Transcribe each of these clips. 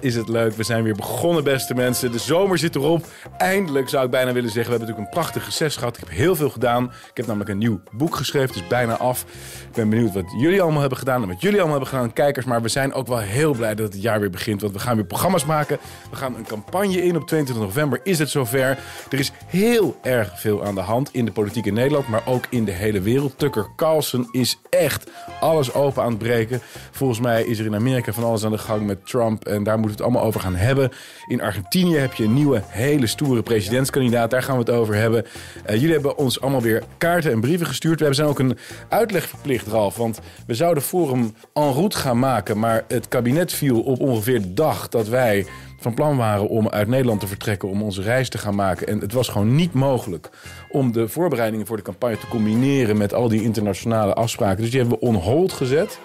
Is het leuk. We zijn weer begonnen, beste mensen. De zomer zit erop. Eindelijk zou ik bijna willen zeggen. We hebben natuurlijk een prachtig reces gehad. Ik heb heel veel gedaan. Ik heb namelijk een nieuw boek geschreven. Is bijna af. Ik ben benieuwd wat jullie allemaal hebben gedaan en wat jullie allemaal hebben gedaan, kijkers. Maar we zijn ook wel heel blij dat het jaar weer begint. Want we gaan weer programma's maken. We gaan een campagne in. Op 22 november is het zover. Er is heel erg veel aan de hand in de politiek in Nederland, maar ook in de hele wereld. Tucker Carlson is echt alles open aan het breken. Volgens mij is er in Amerika van alles aan de gang met Trump. En daar moeten we het allemaal over gaan hebben. In Argentinië heb je een nieuwe, hele stoere presidentskandidaat. Daar gaan we het over hebben. Uh, jullie hebben ons allemaal weer kaarten en brieven gestuurd. We hebben zijn ook een uitleg verplicht, Ralf. Want we zouden Forum en route gaan maken. Maar het kabinet viel op ongeveer de dag dat wij van plan waren om uit Nederland te vertrekken om onze reis te gaan maken. En het was gewoon niet mogelijk om de voorbereidingen voor de campagne te combineren met al die internationale afspraken. Dus die hebben we on hold gezet.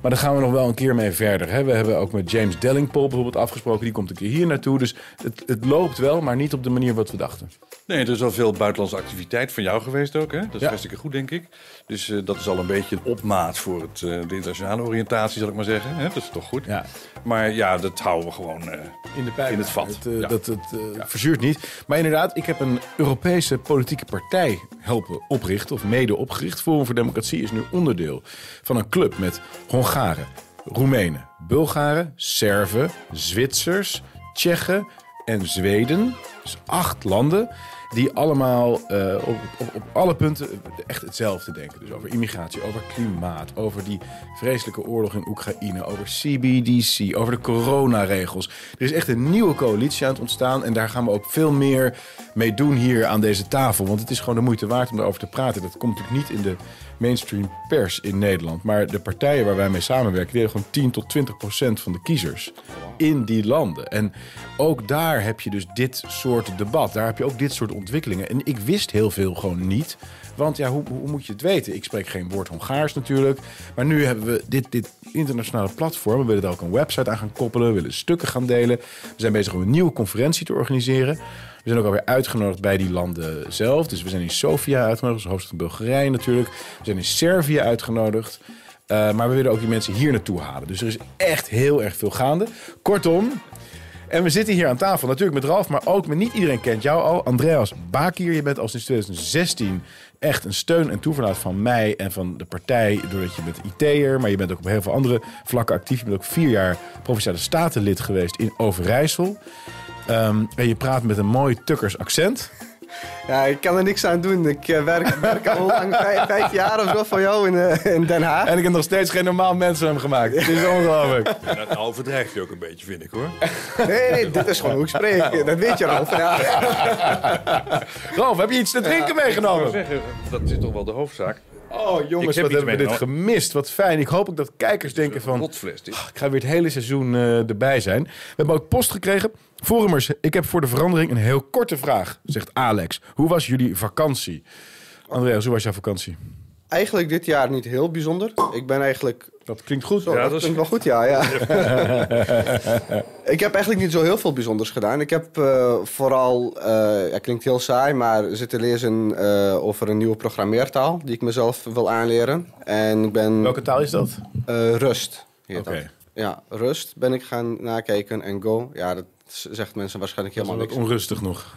Maar daar gaan we nog wel een keer mee verder. Hè. We hebben ook met James Dellingpole bijvoorbeeld afgesproken. Die komt een keer hier naartoe. Dus het, het loopt wel, maar niet op de manier wat we dachten. Nee, er is al veel buitenlandse activiteit van jou geweest ook. Hè? Dat is ja. hartstikke goed, denk ik. Dus uh, dat is al een beetje een opmaat voor het, uh, de internationale oriëntatie, zal ik maar zeggen. Hè? Dat is toch goed. Ja. Maar ja, dat houden we gewoon uh, in, de pijp, in het vat. Het, ja. Dat het ja. verzuurt niet. Maar inderdaad, ik heb een Europese politieke partij helpen oprichten. Of mede opgericht. Forum voor Democratie is nu onderdeel van een club met Hongaren, Roemenen, Bulgaren, Serven, Zwitsers, Tsjechen en Zweden. Dus acht landen die allemaal uh, op, op, op, alle punten echt hetzelfde denken. Dus over immigratie, over klimaat, over die vreselijke oorlog in Oekraïne, over CBDC, over de coronaregels. Er is echt een nieuwe coalitie aan het ontstaan en daar gaan we ook veel meer mee doen hier aan deze tafel. Want het is gewoon de moeite waard om daarover te praten. Dat komt natuurlijk niet in de mainstream pers in Nederland. Maar de partijen waar wij mee samenwerken, die gewoon 10 tot 20 procent van de kiezers in die landen. En ook daar heb je dus dit soort debat. Daar heb je ook dit soort ontwikkelingen. En ik wist heel veel gewoon niet. Want ja, hoe, hoe moet je het weten? Ik spreek geen woord Hongaars natuurlijk. Maar nu hebben we dit, dit internationale platform. We willen er ook een website aan gaan koppelen. We willen stukken gaan delen. We zijn bezig om een nieuwe conferentie te organiseren. We zijn ook alweer uitgenodigd bij die landen zelf. Dus we zijn in Sofia uitgenodigd, hoofdstad van Bulgarije natuurlijk. We zijn in Servië uitgenodigd. Uh, maar we willen ook die mensen hier naartoe halen. Dus er is echt heel erg veel gaande. Kortom, en we zitten hier aan tafel natuurlijk met Ralf, maar ook met niet iedereen kent jou al. Andreas Bakier, je bent al sinds 2016 echt een steun en toeverlaat van mij en van de partij. Doordat je bent IT'er, maar je bent ook op heel veel andere vlakken actief. Je bent ook vier jaar Provinciale Statenlid geweest in Overijssel. Um, en je praat met een mooi Tukkers accent. Ja, ik kan er niks aan doen. Ik uh, werk, werk al lang, vijf, vijf, jaar of zo voor jou in, uh, in, Den Haag. En ik heb nog steeds geen normaal mensen hem gemaakt. Het is ongelooflijk. Ja, dat overdrijf je ook een beetje, vind ik hoor. Nee, nee, dit is gewoon hoe ik spreek. Dat weet je, Ralf. Ja. Heb je iets te drinken ja, meegenomen? Zeggen, dat is toch wel de hoofdzaak. Oh jongens, wat hebben we dit gemist. Wat fijn. Ik hoop ook dat kijkers denken van... Oh, ik ga weer het hele seizoen uh, erbij zijn. We hebben ook post gekregen. Forumers, ik heb voor de verandering een heel korte vraag, zegt Alex. Hoe was jullie vakantie? Andreas, hoe was jouw vakantie? Eigenlijk dit jaar niet heel bijzonder. Ik ben eigenlijk... Dat klinkt goed. Zo, ja, dat, dat klinkt wel goed, ja. ja. ik heb eigenlijk niet zo heel veel bijzonders gedaan. Ik heb uh, vooral, uh, ja, klinkt heel saai, maar zitten lezen uh, over een nieuwe programmeertaal die ik mezelf wil aanleren. En ik ben... Welke taal is dat? Rust. Oké. Okay. Ja, Rust ben ik gaan nakijken en Go. Ja, dat zegt mensen waarschijnlijk helemaal niks. onrustig nog.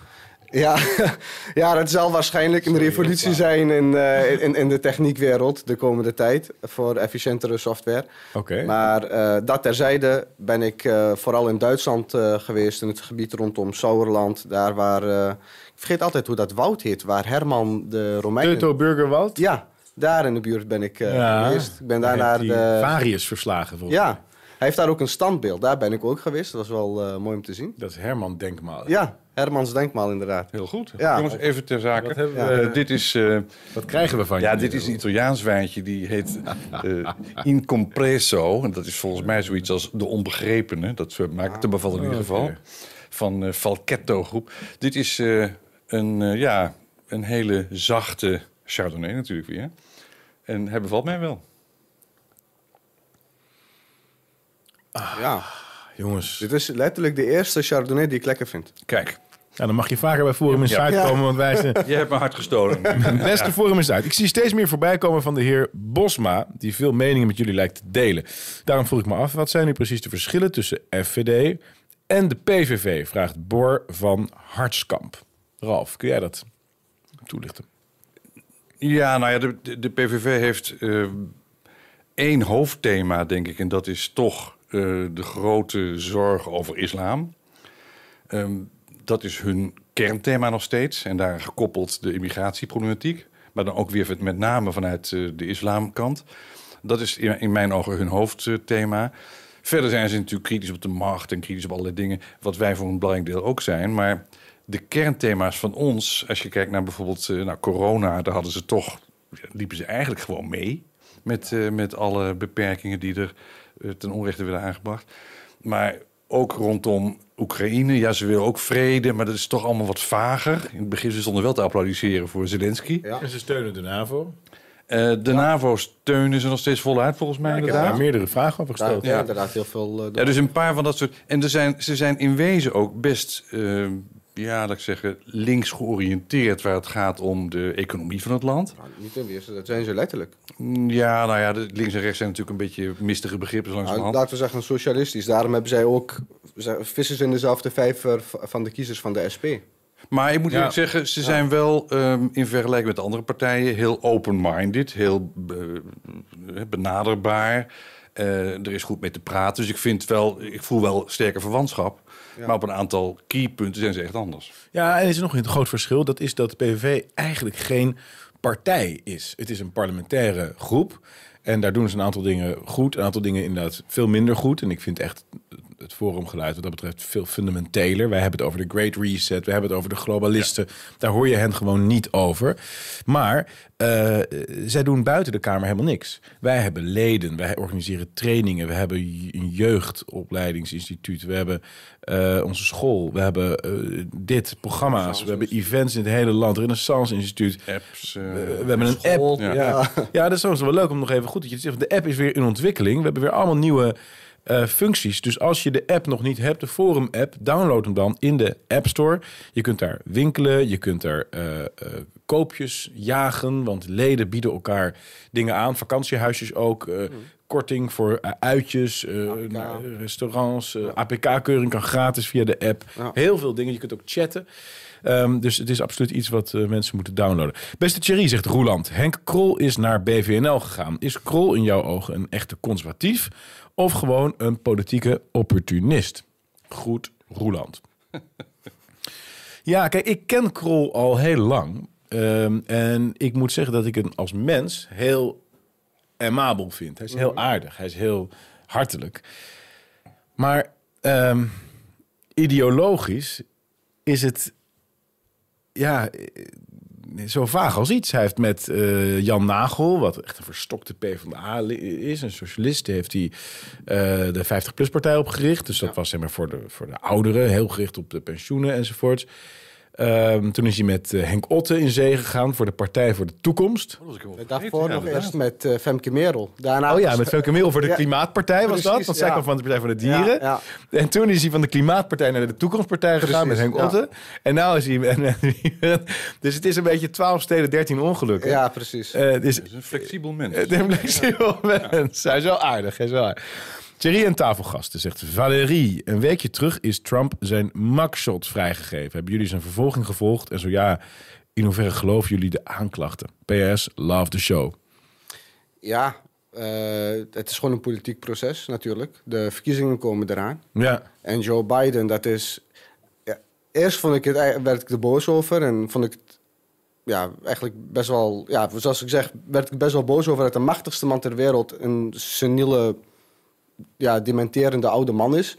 Ja, ja, dat zal waarschijnlijk een revolutie zijn in, uh, in, in, de techniekwereld de komende tijd voor efficiëntere software. Oké. Maar uh, dat terzijde ben ik uh, vooral in Duitsland geweest, in het gebied rondom Sauerland, daar waar, ik vergeet altijd hoe dat woud heet, waar Herman de Romeinen... Teutoburgerwald? Ja, daar in de buurt ben ik ja. geweest. Ik ben daar naar de... Varius verslagen volgens Ja, heeft daar ook een standbeeld. Daar ben ik ook geweest. Dat was wel uh, mooi om te zien. Dat is Herman Denkmaal. Ja, Hermans Denkmaal inderdaad. Heel goed. Ja. Jongens, even ter zake. Wat, ja. uh, dit is, uh, wat krijgen we van je? Ja, dit is een Italiaans wijntje. Die heet Incompreso. En dat is volgens mij zoiets als de onbegrepene. Dat maakt het bevallen in ieder geval. Okay. Van Falchetto groep. Dit is een, ja, een hele zachte Chardonnay natuurlijk weer. En hij bevalt mij wel. Ah, ja. Jongens. Dit is letterlijk de eerste Chardonnay die ik lekker vind. Kijk. Ja, dan mag je vaker bij Forum Insight Ja. komen, want wij zijn Je hebt mijn hart gestolen. beste Forum Insight. Ik zie steeds meer voorbij komen van de heer Bosma, die veel meningen met jullie lijkt te delen. Daarom vroeg ik me af, wat zijn nu precies de verschillen tussen FVD en de PVV? Vraagt Bor van Hartskamp. Ralf, kun jij dat toelichten? Ja, nou ja, de, de, de PVV heeft eh, één hoofdthema, denk ik. En dat is toch de grote zorg over islam. Ehm, dat is hun kernthema nog steeds. En daar gekoppeld de immigratieproblematiek. Maar dan ook weer met name vanuit eh, de islamkant. Dat is in, mijn ogen hun hoofdthema. Verder zijn ze natuurlijk kritisch op de macht en kritisch op allerlei dingen. Wat wij voor een belangrijk deel ook zijn. Maar de kernthema's van ons, als je kijkt naar bijvoorbeeld eh, nou, corona, daar hadden ze toch, liepen ze eigenlijk gewoon mee. Met, eh, met alle beperkingen die er eh, ten onrechte werden aangebracht. Maar ook rondom Oekraïne, ja, ze willen ook vrede, maar dat is toch allemaal wat vager. In het begin ze stonden wel te applaudisseren voor Zelensky. Ja. En ze steunen de NAVO. Eh, de NAVO steunen ze nog steeds voluit, volgens mij. Ik heb inderdaad. daar meerdere vragen over Daar gesteld. ja. inderdaad heel veel... eh, Ja, dus een paar van dat soort. En er zijn, ze zijn in wezen ook best, eh, ja, laat ik zeggen, links georiënteerd waar het gaat om de economie van het land. nou, niet in weerstand, dat zijn ze letterlijk. Mm, Ja, nou ja, links en rechts zijn natuurlijk een beetje mistige begrippen zo Nou, laten we zeggen socialistisch. Daarom hebben zij ook ze in dezelfde vijver van de kiezers van de SP. Maar ik moet Ja. eerlijk zeggen, ze zijn wel ehm, in vergelijking met andere partijen heel open-minded, heel eh, benaderbaar. Eh, er is goed mee te praten, dus ik vind wel, ik voel wel sterke verwantschap. Ja. Maar op een aantal keypunten zijn ze echt anders. Ja, en er is nog een groot verschil. Dat is dat de PVV eigenlijk geen partij is. Het is een parlementaire groep. En daar doen ze een aantal dingen goed. Een aantal dingen inderdaad veel minder goed. En ik vind echt het forumgeluid wat dat betreft veel fundamenteler. Wij hebben het over de Great Reset. We hebben het over de globalisten. Daar hoor je hen gewoon niet over. Maar eh, zij doen buiten de Kamer helemaal niks. Wij hebben leden. Wij organiseren trainingen. We hebben een jeugdopleidingsinstituut. We hebben eh, onze school. We hebben eh, dit, programma's. We hebben events in het hele land. Renaissance Instituut. Apps. we hebben een school, app. Ja. ja. Ja. dat is soms wel leuk om nog even goed dat je het zegt. De app is weer in ontwikkeling. We hebben weer allemaal nieuwe eh, functies. Dus als je de app nog niet hebt, de Forum app, download hem dan in de App Store. Je kunt daar winkelen, je kunt daar eh, eh, koopjes jagen, want leden bieden elkaar dingen aan. Vakantiehuisjes ook. eh, Korting voor uitjes, restaurants. APK-keuring kan gratis via de app. Ja. Heel veel dingen. Je kunt ook chatten. Ehm, dus het is absoluut iets wat mensen moeten downloaden. Beste Thierry, zegt Roeland. Henk Krol is naar BVNL gegaan. Is Krol in jouw ogen een echte conservatief of gewoon een politieke opportunist? Goed, Roeland. ja, kijk, ik ken Krol al heel lang. Ehm, en ik moet zeggen dat ik hem als mens heel amabel vind. Hij is heel aardig. Hij is heel hartelijk. Maar ehm, ideologisch is het ja, zo vaag als iets. Hij heeft met eh, Jan Nagel, wat echt een verstokte PvdA is, een socialist, heeft hij eh, de 50PLUS-partij opgericht. Dus dat was zeg maar voor de, voor de ouderen, heel gericht op de pensioenen enzovoorts. Ehm, toen is hij met eh, Henk Otte in zee gegaan voor de Partij voor de Toekomst. Dat was ik helemaal Daarvoor nog eerst met eh, Femke Merel. Daarna Oh ja, was- met Femke Merel voor de Ja, Klimaatpartij was dat. Want zij ja. kwam van de Partij voor de Dieren. Ja, En toen is hij van de Klimaatpartij naar de Toekomstpartij gegaan met Henk ja. Otte. En nu is hij... dus het is een beetje 12 steden, 13 ongelukken. Ja, precies. Eh, dus Het is een flexibel mens. het is een flexibel mens. Hij is wel aardig. Hij is wel aardig. Thierry en tafelgasten zegt Valérie. Een weekje terug is Trump zijn mugshot vrijgegeven. Hebben jullie zijn vervolging gevolgd? En zo ja, in hoeverre geloven jullie de aanklachten? PS, love the show. Ja, eh, het is gewoon een politiek proces natuurlijk. De verkiezingen komen eraan. Ja, En Joe Biden, dat is... Ja, eerst vond ik het, werd ik er boos over en vond ik het ja, eigenlijk best wel... Ja, zoals ik zeg, werd ik best wel boos over dat de machtigste man ter wereld een seniele, ja, dementerende oude man is.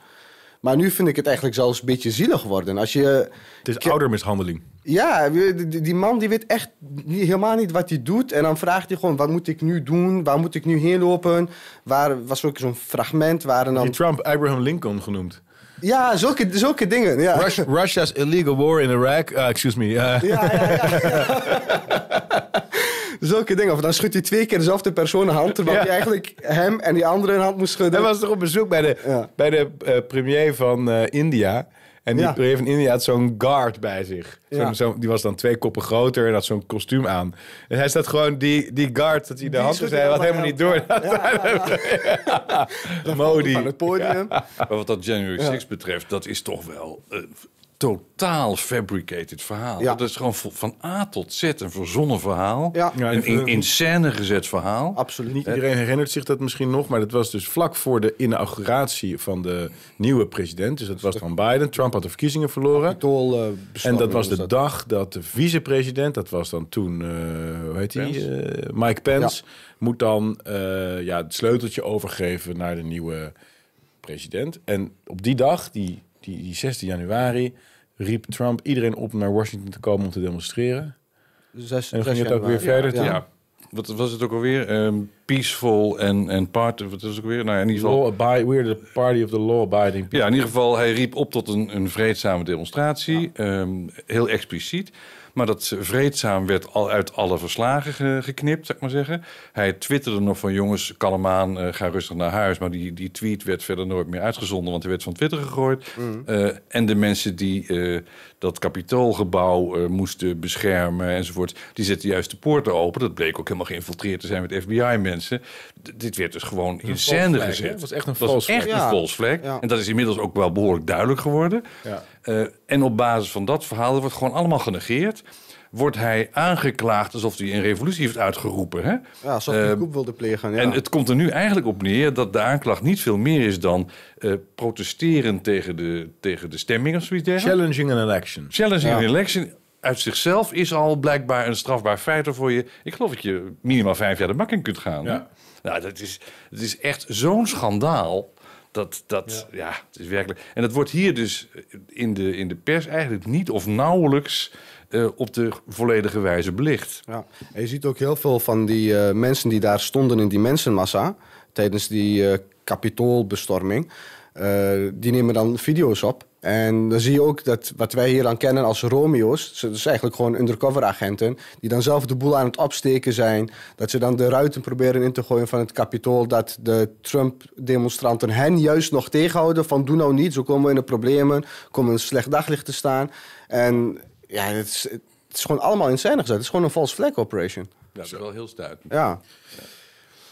Maar nu vind ik het eigenlijk zelfs een beetje zielig worden. Als je... het is oudermishandeling. Ja, die, man die weet echt niet, helemaal niet wat hij doet. En dan vraagt hij gewoon, wat moet ik nu doen? Waar moet ik nu heen lopen? Waar was ook zo'n fragment waar Die dan... Trump Abraham Lincoln genoemd. Ja, zulke, zulke dingen. Ja. Rus- Russia's illegal war in Iraq. Uh, excuse me. uh, Ja, ja, ja. Zulke dingen. Of dan schudt hij twee keer dezelfde persoon een hand... terwijl Ja. hij eigenlijk hem en die andere een hand moest schudden. Hij was toch op bezoek bij de, Ja. bij de eh, premier van eh, India. En die Ja. heeft in India had zo'n guard bij zich. Zo- die was dan twee koppen groter en had zo'n kostuum aan. En hij staat gewoon, die, die guard, dat hij de hand schudt zei, had hij helemaal niet door. Modi. Van het podium. Maar wat dat January 6 betreft, dat is toch wel een totaal fabricated verhaal. Ja. Dat is gewoon van A tot Z een verzonnen verhaal. Ja. Een in, in scène gezet verhaal. Absoluut. Niet iedereen herinnert zich dat misschien nog, maar dat was dus vlak voor de inauguratie van de nieuwe president. Dus dat was dan Biden. Trump had de verkiezingen verloren. Eh, En dat was de dat. dag dat de vicepresident, dat was dan toen, eh, hoe heet hij? Eh, Mike Pence, moet dan eh, ja, het sleuteltje overgeven naar de nieuwe president. En op die dag, die, die, die 16 januari, riep Trump iedereen op naar Washington te komen om te demonstreren. Zes- En dan ging het ook weer verder Ja. Wat was het ook alweer? Ehm, peaceful en, en part... Wat het ook alweer? Nou, in ieder geval... Law abide, we're the party of the law-abiding people. Ja, in ieder geval, hij riep op tot een, een vreedzame demonstratie. Ehm, heel expliciet. Maar dat vreedzaam werd al uit alle verslagen ge- geknipt, zeg maar zeggen. Hij twitterde nog van jongens, kalm aan, eh, ga rustig naar huis. Maar die, die tweet werd verder nooit meer uitgezonden, want hij werd van Twitter gegooid. Eh, en de mensen die eh, dat kapitoolgebouw moesten beschermen enzovoort... die zetten juist de poorten open. Dat bleek ook helemaal geïnfiltreerd te zijn met FBI-mensen. D- dit werd dus gewoon in scène gezet. Het was echt een Ja. Ja. En dat is inmiddels ook wel behoorlijk duidelijk geworden. Ja. Eh, en op basis van dat verhaal, wordt gewoon allemaal genegeerd. Wordt hij aangeklaagd alsof hij een revolutie heeft uitgeroepen. Hè? Ja, alsof hij Eh, een coup wilde plegen. Ja. En het komt er nu eigenlijk op neer dat de aanklacht niet veel meer is dan eh, protesteren tegen de, tegen de stemming of zoiets dergelijks. Challenging an election. Challenging Ja. an election uit zichzelf is al blijkbaar een strafbaar feit voor je. Ik geloof dat je minimaal vijf jaar de bak in kunt gaan. Ja. Nou, dat is, het is echt zo'n schandaal. Dat, dat ja. het is werkelijk. En dat wordt hier dus in de, in de pers eigenlijk niet of nauwelijks eh, op de volledige wijze belicht. Ja. En je ziet ook heel veel van die eh, mensen die daar stonden in die mensenmassa tijdens die eh kapitoolbestorming. Eh, die nemen dan video's op. En dan zie je ook dat wat wij hier dan kennen als Romeo's, dat is eigenlijk gewoon undercover agenten, die dan zelf de boel aan het opsteken zijn. Dat ze dan de ruiten proberen in te gooien van het kapitool. Dat de Trump-demonstranten hen juist nog tegenhouden van doe nou niet, zo komen we in de problemen, komen in een slecht daglicht te staan. En ja, het is, het is gewoon allemaal in scène gezet. Het is gewoon een false flag operation. Ja, dat is wel heel stuitend. Ja.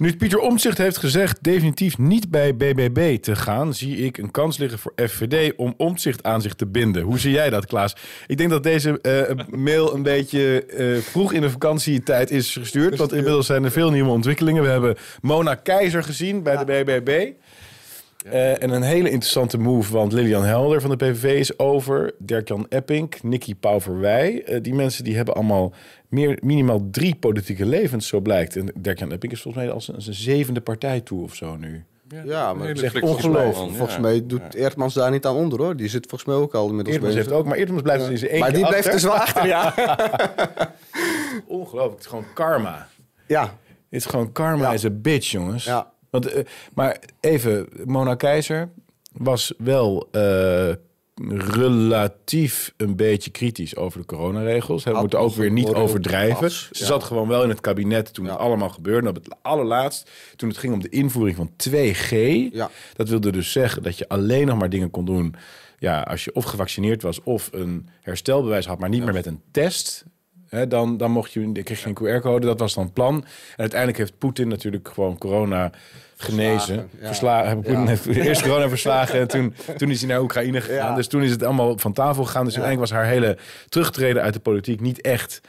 Nu Pieter Omtzigt heeft gezegd definitief niet bij BBB te gaan, zie ik een kans liggen voor FVD om Omtzigt aan zich te binden. Hoe zie jij dat, Klaas? Ik denk dat deze eh, mail een beetje eh, vroeg in de vakantietijd is gestuurd, want inmiddels zijn er veel nieuwe ontwikkelingen. We hebben Mona Keizer gezien bij de BBB. Eh, en een hele interessante move, want Lilian Helder van de PVV is over. Dirk-Jan Epping, Nicky Pauverwij. Eh, die mensen die hebben allemaal meer, minimaal drie politieke levens, zo blijkt. En Dirk-Jan Epping is volgens mij als een, als een zevende partij toe of zo nu. Ja, maar het is echt ongelooflijk. Volgens ja. mij doet Eertmans daar niet aan onder hoor. Die zit volgens mij ook al inmiddels Eertmans bezig. heeft ook, maar Eertmans blijft dus in zijn eentje maar die blijft achter. dus wel achter, ja. Ongelooflijk, het is gewoon karma. ja. Het is gewoon karma Ja. is een bitch, jongens. Ja. Want, eh, maar even, Mona Keizer was wel eh, relatief een beetje kritisch over de coronaregels. We moeten ook weer niet overdrijven. Ze ja. zat gewoon wel in het kabinet toen Ja. het allemaal gebeurde. Op het allerlaatst, toen het ging om de invoering van 2G. Ja. Dat wilde dus zeggen dat je alleen nog maar dingen kon doen... Ja, als je of gevaccineerd was of een herstelbewijs had... maar niet meer met een test... Hè, dan, dan mocht je, kreeg je een QR-code, dat was dan het plan. En uiteindelijk heeft Poetin natuurlijk gewoon corona genezen. Verslagen, ja. Poetin Ja. heeft eerst corona verslagen en toen, toen is hij naar Oekraïne gegaan. Ja. Dus toen is het allemaal van tafel gegaan. Dus uiteindelijk was haar hele terugtreden uit de politiek niet echt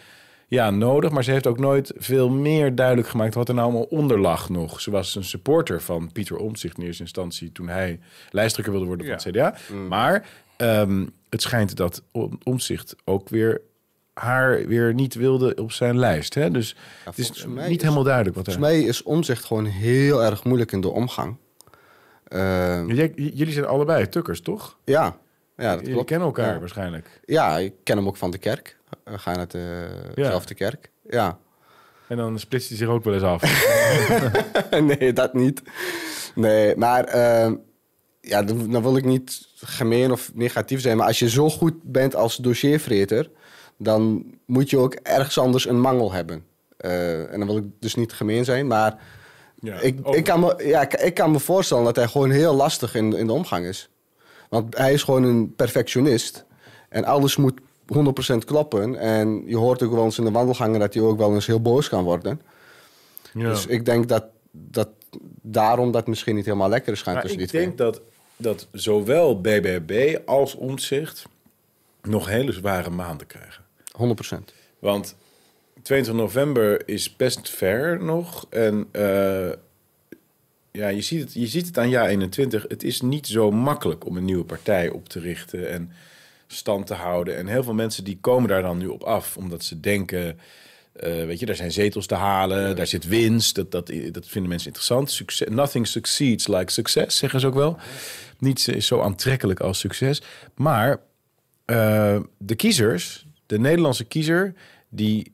ja, nodig. Maar ze heeft ook nooit veel meer duidelijk gemaakt wat er nou allemaal onder lag nog. Ze was een supporter van Pieter Omtzigt in eerste instantie toen hij lijsttrekker wilde worden van het CDA. Mm. Maar ehm, het schijnt dat Om- Omtzigt ook weer haar weer niet wilde op zijn lijst. Hè? Dus het is niet is- helemaal duidelijk wat er... Volgens mij is omzicht gewoon heel erg moeilijk in de omgang. Eh, j- jullie zijn allebei tukkers, toch? ja. ja, dat Jullie klopt. kennen elkaar Ja. waarschijnlijk. Ja, ik ken hem ook van de kerk. We gaan naar dezelfde kerk. Ja. En dan splitst hij zich ook wel eens af. nee, dat niet. Nee, maar ehm, ja, dan, dan wil ik niet gemeen of negatief zijn. Maar als je zo goed bent als dossiervreter, dan moet je ook ergens anders een mangel hebben. Eh, en dan wil ik dus niet gemeen zijn, maar Ja, ik, ik, kan me, ja, ik, ik kan me voorstellen dat hij gewoon heel lastig in, in de omgang is. Want hij is gewoon een perfectionist. En alles moet 100% kloppen. En je hoort ook wel eens in de wandelgangen dat hij ook wel eens heel boos kan worden. Ja. Dus ik denk dat, dat daarom dat misschien niet helemaal lekker is gaan Maar tussen ik die twee. denk dat, dat zowel BBB als Omtzigt nog hele zware maanden krijgen. 100%. Want 22 november is best ver nog. En eh, ja, je ziet, het, je ziet het aan jaar 21. Het is niet zo makkelijk om een nieuwe partij op te richten en stand te houden. En heel veel mensen die komen daar dan nu op af, omdat ze denken... eh, weet je, daar zijn zetels te halen, daar zit winst. Dat, dat, dat vinden mensen interessant. Succes, nothing succeeds like success, zeggen ze ook wel. Niets is zo aantrekkelijk als succes. Maar eh, de kiezers, de Nederlandse kiezer, die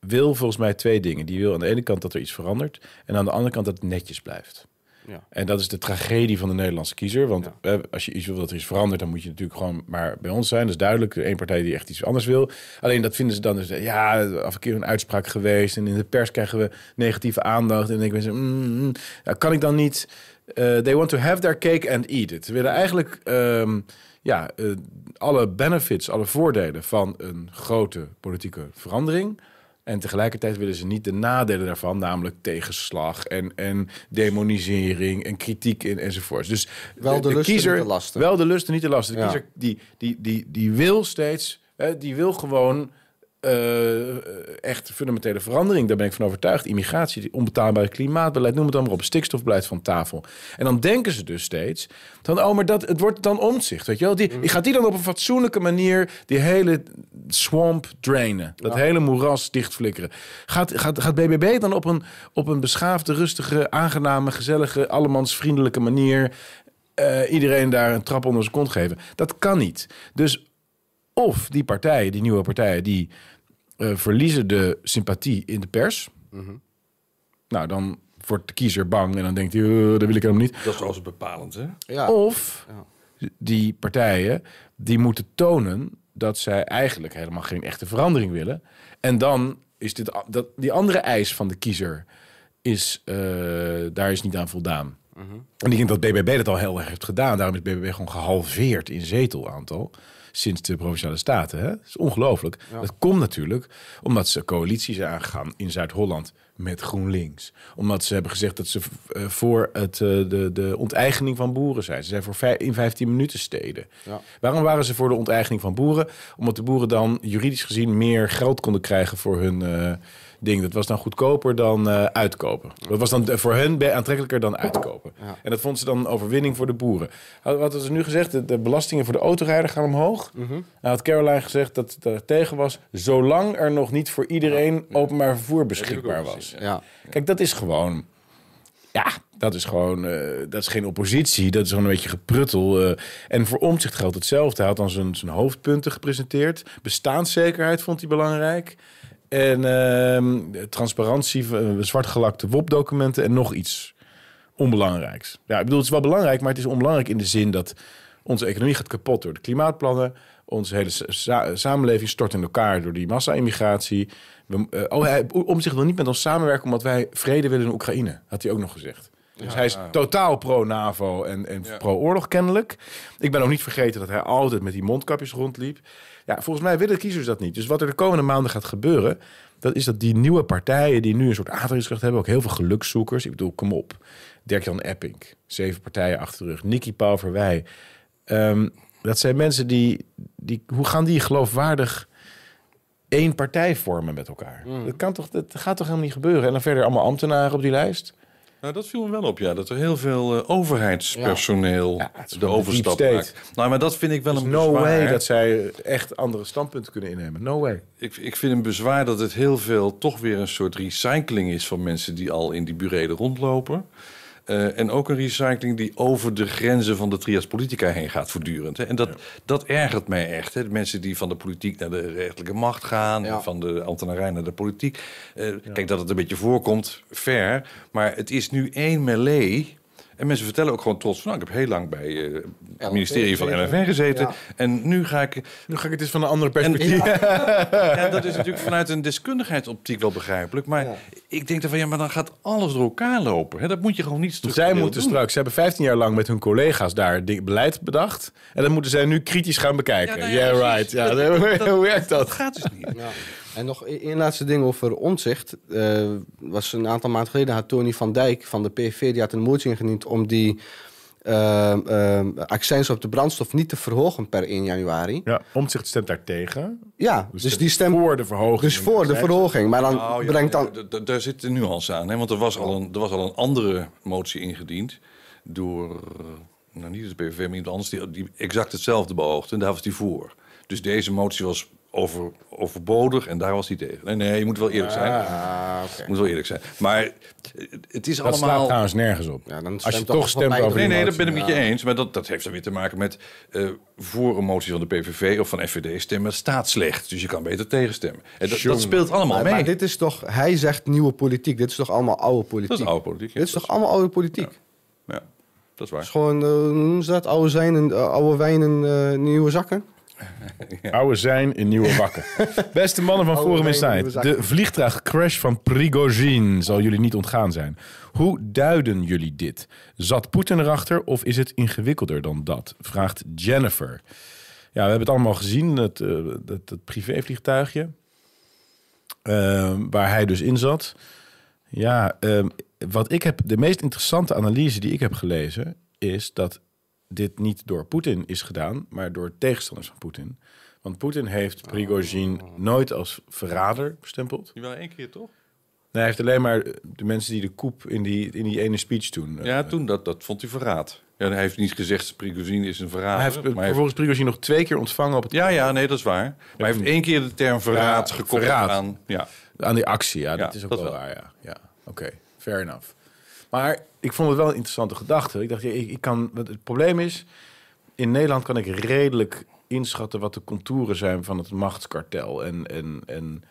wil volgens mij twee dingen. Die wil aan de ene kant dat er iets verandert en aan de andere kant dat het netjes blijft. Ja. En dat is de tragedie van de Nederlandse kiezer. Want als je iets wil dat er iets verandert, dan moet je natuurlijk gewoon maar bij ons zijn. Dat is duidelijk. Eén partij die echt iets anders wil. Alleen dat vinden ze dan dus, ja, af en keer een uitspraak geweest. En in de pers krijgen we negatieve aandacht. En dan denken mensen, mm, mm, ja, kan ik dan niet... eh, they want to have their cake and eat it. Ze willen eigenlijk ehm, ja, eh, alle benefits, alle voordelen van een grote politieke verandering. En tegelijkertijd willen ze niet de nadelen daarvan, namelijk tegenslag en, en demonisering en kritiek en, enzovoorts. Dus Wel de lusten, niet de lasten. Wel de lusten, niet de lasten. De Ja. kiezer die, die, die, die wil steeds, hè, die wil gewoon eh, echt fundamentele verandering. Daar ben ik van overtuigd. Immigratie, die onbetaalbare klimaatbeleid, noem het dan maar op. Stikstofbeleid van tafel. En dan denken ze dus steeds van, oh, maar dat, het wordt dan omzicht, weet je wel? Die, Mm. Gaat die dan op een fatsoenlijke manier die hele swamp drainen? Dat hele moeras dichtflikkeren. Gaat, gaat, gaat BBB dan op een, op een beschaafde, rustige, aangename, gezellige, allemansvriendelijke manier eh, iedereen daar een trap onder zijn kont geven? Dat kan niet. Dus of die partijen, die nieuwe partijen, die verliezen de sympathie in de pers. Nou, dan wordt de kiezer bang en dan denkt hij, "Eh, dat wil ik helemaal niet. Dat is trouwens bepalend, hè? Ja. Of Ja. die partijen, die moeten tonen dat zij eigenlijk helemaal geen echte verandering willen. En dan is dit, dat, die andere eis van de kiezer, is, eh, daar is niet aan voldaan. En ik denk dat BBB dat al heel erg heeft gedaan. Daarom is BBB gewoon gehalveerd in zetelaantal sinds de Provinciale Staten. Hè? Dat is ongelooflijk. Dat komt natuurlijk omdat ze coalities zijn aangegaan in Zuid-Holland met GroenLinks. Omdat ze hebben gezegd dat ze eh, voor het, eh, de, de onteigening van boeren zijn. Ze zijn voor vij- in 15 minuten steden. Ja. Waarom waren ze voor de onteigening van boeren? Omdat de boeren dan juridisch gezien meer geld konden krijgen voor hun eh, ding. Dat was dan goedkoper dan eh, uitkopen. Dat was dan voor hen aantrekkelijker dan uitkopen. Ja. En dat vond ze dan een overwinning voor de boeren. Wat is er nu gezegd? De, de belastingen voor de autorijder gaan omhoog. Mhm. Nou had Caroline gezegd dat het er tegen was... zolang er nog niet voor iedereen openbaar vervoer beschikbaar was. Ja. Kijk, dat is gewoon... Ja, dat is gewoon... eh, dat is geen oppositie. Dat is gewoon een beetje gepruttel. eh. en voor Omtzigt geldt hetzelfde. Hij had dan zijn, zijn hoofdpunten gepresenteerd. Bestaanszekerheid vond hij belangrijk. En de transparantie, eh, zwartgelakte WOP-documenten en nog iets onbelangrijks. Ja, ik bedoel, het is wel belangrijk, maar het is onbelangrijk in de zin dat onze economie gaat kapot door de klimaatplannen. Onze hele sa- sa- samenleving stort in elkaar door die massa-immigratie. Eh, oh, hij om zich wil niet met ons samenwerken omdat wij vrede willen in Oekraïne, had hij ook nog gezegd. Dus hij is totaal pro-NAVO en, en pro-oorlog kennelijk. Ik ben ook niet vergeten dat hij altijd met die mondkapjes rondliep. Ja, volgens mij willen kiezers dat niet. Dus wat er de komende maanden gaat gebeuren... dat is dat die nieuwe partijen die nu een soort aantrekkingskracht hebben... ook heel veel gelukszoekers. Ik bedoel, kom op. Dirk-Jan Epping, zeven partijen achter de rug. Nicky Pauverwij. Ehm dat zijn mensen die, die... Hoe gaan die geloofwaardig één partij vormen met elkaar? Dat, kan toch, dat gaat toch helemaal niet gebeuren? En dan verder allemaal ambtenaren op die lijst. Nou, dat viel me wel op, ja. Dat er heel veel eh, overheidspersoneel Ja, de overstap maakt. Nou, maar dat vind ik wel een No bezwaar. way dat zij echt andere standpunten kunnen innemen. No way. Ik, ik vind een bezwaar dat het heel veel toch weer een soort recycling is van mensen die al in die burelen rondlopen. Eh, en ook een recycling die over de grenzen van de trias politica heen gaat voortdurend. Hè. En dat, dat ergert mij echt. Hè. De mensen die van de politiek naar de rechterlijke macht gaan, Ja. van de ambtenarij naar de politiek. Eh, Kijk, dat het een beetje voorkomt, fair. Maar het is nu één melee. En mensen vertellen ook gewoon trots van... nou, ik heb heel lang bij eh, het ministerie van LNV gezeten. Ja. En nu ga ik... Nu ga ik het eens van een andere perspectief. Ja, dat is natuurlijk vanuit een deskundigheidsoptiek wel begrijpelijk. Maar Ja. ik denk dan van ja, maar dan gaat alles door elkaar lopen. Hè? Dat moet je gewoon niet Zij structureel moeten doen. straks, ze hebben 15 jaar lang met hun collega's daar beleid bedacht. En dat moeten zij nu kritisch gaan bekijken. Ja, nou ja, yeah, right. Ja, Dat- hoe- dat- hoe werkt Dat dat? gaat dus niet. En nog e- één laatste ding over omzicht. Eh was een aantal maanden geleden had Tony van Dijk van de PVV... die had een motie ingediend om die ehm ehm, accijns op de brandstof niet te verhogen per 1 januari. Ja, Omtzigt stemt daar tegen. Ja, dus, die stemt voor de verhoging. dus voor de verhoging. Maar dan ja, brengt dan... ja, daar zit een nuance aan. Hè? Want er was, al een, er was al een andere motie ingediend door, eh, nou niet de PVV, maar iemand anders, die, die exact hetzelfde beoogde. En daar was die voor. Dus deze motie was over, overbodig en daar was hij tegen. Nee, nee, je moet wel eerlijk zijn. Ah, moet wel eerlijk zijn. Maar het is Dat slaat allemaal... trouwens nergens op. Ja, dan Als je toch toch stemt over Nee, nee, dat ben ik met je eens. Maar dat, dat heeft dan weer te maken met eh, voor een motie van de PVV of van FVD stemmen staat slecht. Dus je kan beter tegenstemmen. En dat, dat speelt allemaal Maar, mee. maar dit is toch... Hij zegt nieuwe politiek. Dit is toch allemaal oude politiek? dat is oude politiek. ja. Dit is Dat toch allemaal oude politiek? Ja, dat is Het waar. is gewoon, eh, hoe ze dat? Oude, zijn en, eh, oude wijn en nieuwe zakken? Oude zijn in nieuwe wakken. Beste mannen van Forum Insight. De vliegtuigcrash van Prigozhin zal jullie niet ontgaan zijn. Hoe duiden jullie dit? Zat Poetin erachter of is het ingewikkelder dan dat? Vraagt Jennifer. Ja, we hebben het allemaal gezien, het, eh, dat, dat privévliegtuigje. eh, waar hij dus in zat. Ja, ehm, wat ik heb, de meest interessante analyse die ik heb gelezen, is dat dit niet door Poetin is gedaan, maar door tegenstanders van Poetin. Want Poetin heeft Prigozhin nooit als verrader bestempeld. Die wel één keer toch? Nee, hij heeft alleen maar de mensen die de koep in die, in die ene speech toen. eh, Ja, toen dat, dat vond hij verraad. Ja, hij heeft niet gezegd Prigozhin is een verrader. hij heeft maar hij heeft- vervolgens Prigozhin nog twee keer ontvangen op het, ja, ja, nee, dat is waar. Maar hij heeft één keer de term verraad Ja, gekoppeld verraad. aan... Ja, aan die actie. Ja, Ja, dat is ook dat wel wel. waar. Ja, ja. oké, fair enough. Maar ik vond het wel een interessante gedachte. Ik dacht, ik, ik kan, het probleem is, in Nederland kan ik redelijk inschatten wat de contouren zijn van het machtskartel. En, en, en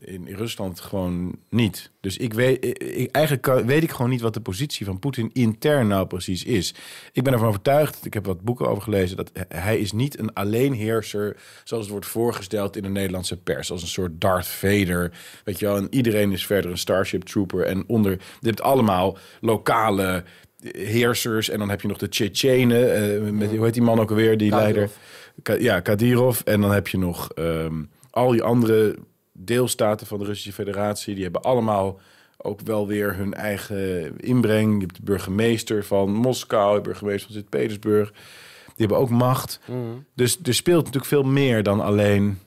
in Rusland gewoon niet. Dus ik weet, ik, eigenlijk weet ik gewoon niet wat de positie van Poetin intern nou precies is. Ik ben ervan overtuigd, ik heb wat boeken over gelezen, dat hij is niet een alleenheerser zoals het wordt voorgesteld in de Nederlandse pers. Als een soort Darth Vader, weet je wel. En iedereen is verder een Starship Trooper. En onder, je hebt allemaal lokale heersers. En dan heb je nog de Tsjetsjenen, eh, met, hoe heet die man ook alweer, die leider? Ka- ja, Kadyrov. En dan heb je nog ehm, al die andere deelstaten van de Russische Federatie. Die hebben allemaal ook wel weer hun eigen inbreng. Je hebt de burgemeester van Moskou, de burgemeester van Sint-Petersburg. Die hebben ook macht. Dus er speelt natuurlijk veel meer dan alleen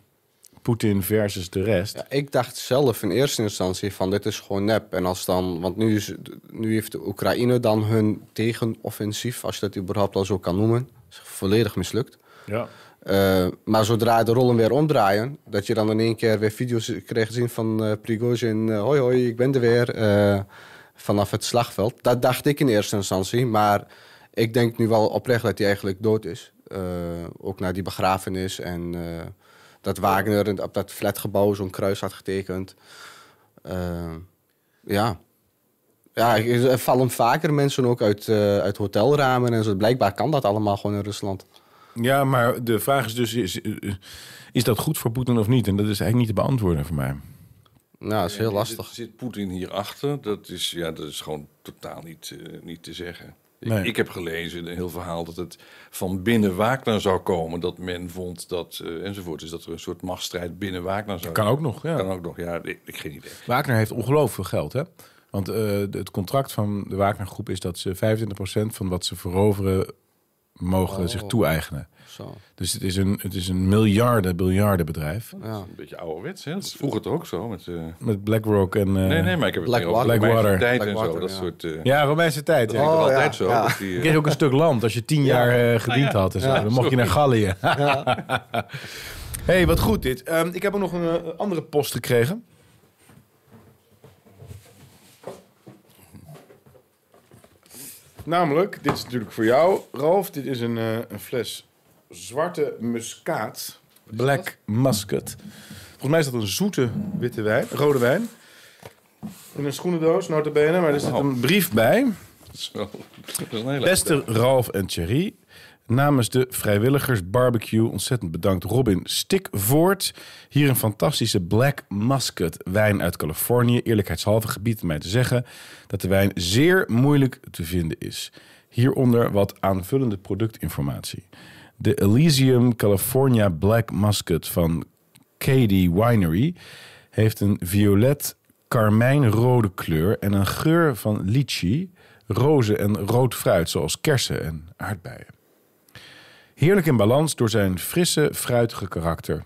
Poetin versus de rest. Ja, ik dacht zelf in eerste instantie van dit is gewoon nep. En als dan, want nu, is, nu heeft de Oekraïne dan hun tegenoffensief, als je dat überhaupt al zo kan noemen, is volledig mislukt. Ja. Eh, maar zodra de rollen weer omdraaien, dat je dan in één keer weer video's kreeg zien van eh Prigozhin, eh, hoi hoi, ik ben er weer, vanaf het slagveld. Dat dacht ik in eerste instantie, maar ik denk nu wel oprecht dat hij eigenlijk dood is. Ook na die begrafenis en dat Wagner op dat flatgebouw zo'n kruis had getekend. Ja. Ja, er vallen vaker mensen ook uit, uit hotelramen en zo. Blijkbaar kan dat allemaal gewoon in Rusland. Ja, maar de vraag is dus, is, is dat goed voor Poetin of niet? En dat is eigenlijk niet te beantwoorden voor mij. Nou, dat is heel lastig. Zit, zit Poetin hierachter? Dat is, ja, dat is gewoon totaal niet, eh, niet te zeggen. Ik, Nee. ik heb gelezen in een heel verhaal dat het van binnen Wagner zou komen. Dat men vond dat, eh, enzovoort. Dus dat er een soort machtsstrijd binnen Wagner zou Kan ook nog, ja. Kan ook nog, ja. Ik, ik geen idee. Wagner heeft ongelooflijk veel geld, hè? Want eh, het contract van de Wagner-groep is dat ze 25% van wat ze veroveren mogen zich toe-eigenen. Zo. Dus het is een, het is een miljarden, biljarden bedrijf. Ja. Een beetje ouderwets, hè? Dat is vroeger toch ook zo? Met, eh, Met BlackRock en... eh, nee, nee, maar ik heb het Blackwater. Romeinse tijd en Blackwater, zo. Dat ja. soort... eh Ja, Romeinse tijd. dat Ja. Oh, altijd ja, zo? ja. dat die, Je kreeg ook een stuk land als je tien jaar eh, gediend had. En zo. Dan mocht je naar Gallië. hey, wat goed dit. Ehm, ik heb ook nog een andere post gekregen. Namelijk, dit is natuurlijk voor jou, Ralf. Dit is een, eh, een fles zwarte muskaat. Black Muscat. Volgens mij is dat een zoete witte wijn, rode wijn. In een schoenendoos, nota bene. Maar er zit een brief bij. is wel, dat is een hele Beste Ralf en Thierry, namens de vrijwilligers barbecue ontzettend bedankt Robin Stikvoort. Hier een fantastische Black Muscat wijn uit Californië. Eerlijkheidshalve gebied mij te zeggen dat de wijn zeer moeilijk te vinden is. Hieronder wat aanvullende productinformatie. De Elysium California Black Muscat van Cady Winery heeft een violet karmijnrode kleur en een geur van lychee, rozen en rood fruit zoals kersen en aardbeien. Heerlijk in balans door zijn frisse, fruitige karakter.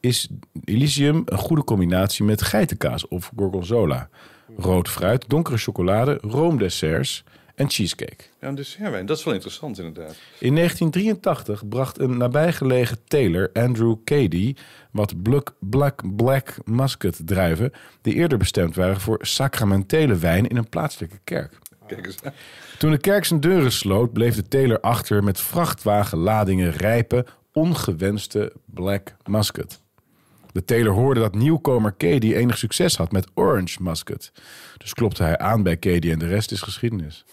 Is Elysium een goede combinatie met geitenkaas of gorgonzola, rood fruit, donkere chocolade, roomdesserts en cheesecake. Ja, een dessertwijn. Dat is wel interessant inderdaad. In 1983 bracht een nabijgelegen teler, Andrew Cady, wat Black, Black, Black Muscat druiven... die eerder bestemd waren voor sacramentele wijn in een plaatselijke kerk. Kijk eens. Toen de kerk zijn deuren sloot, bleef de teler achter met vrachtwagenladingen rijpe, ongewenste Black Muscat. De teler hoorde dat nieuwkomer Cady enig succes had met Orange Muscat. Dus klopte hij aan bij Cady en de rest is geschiedenis.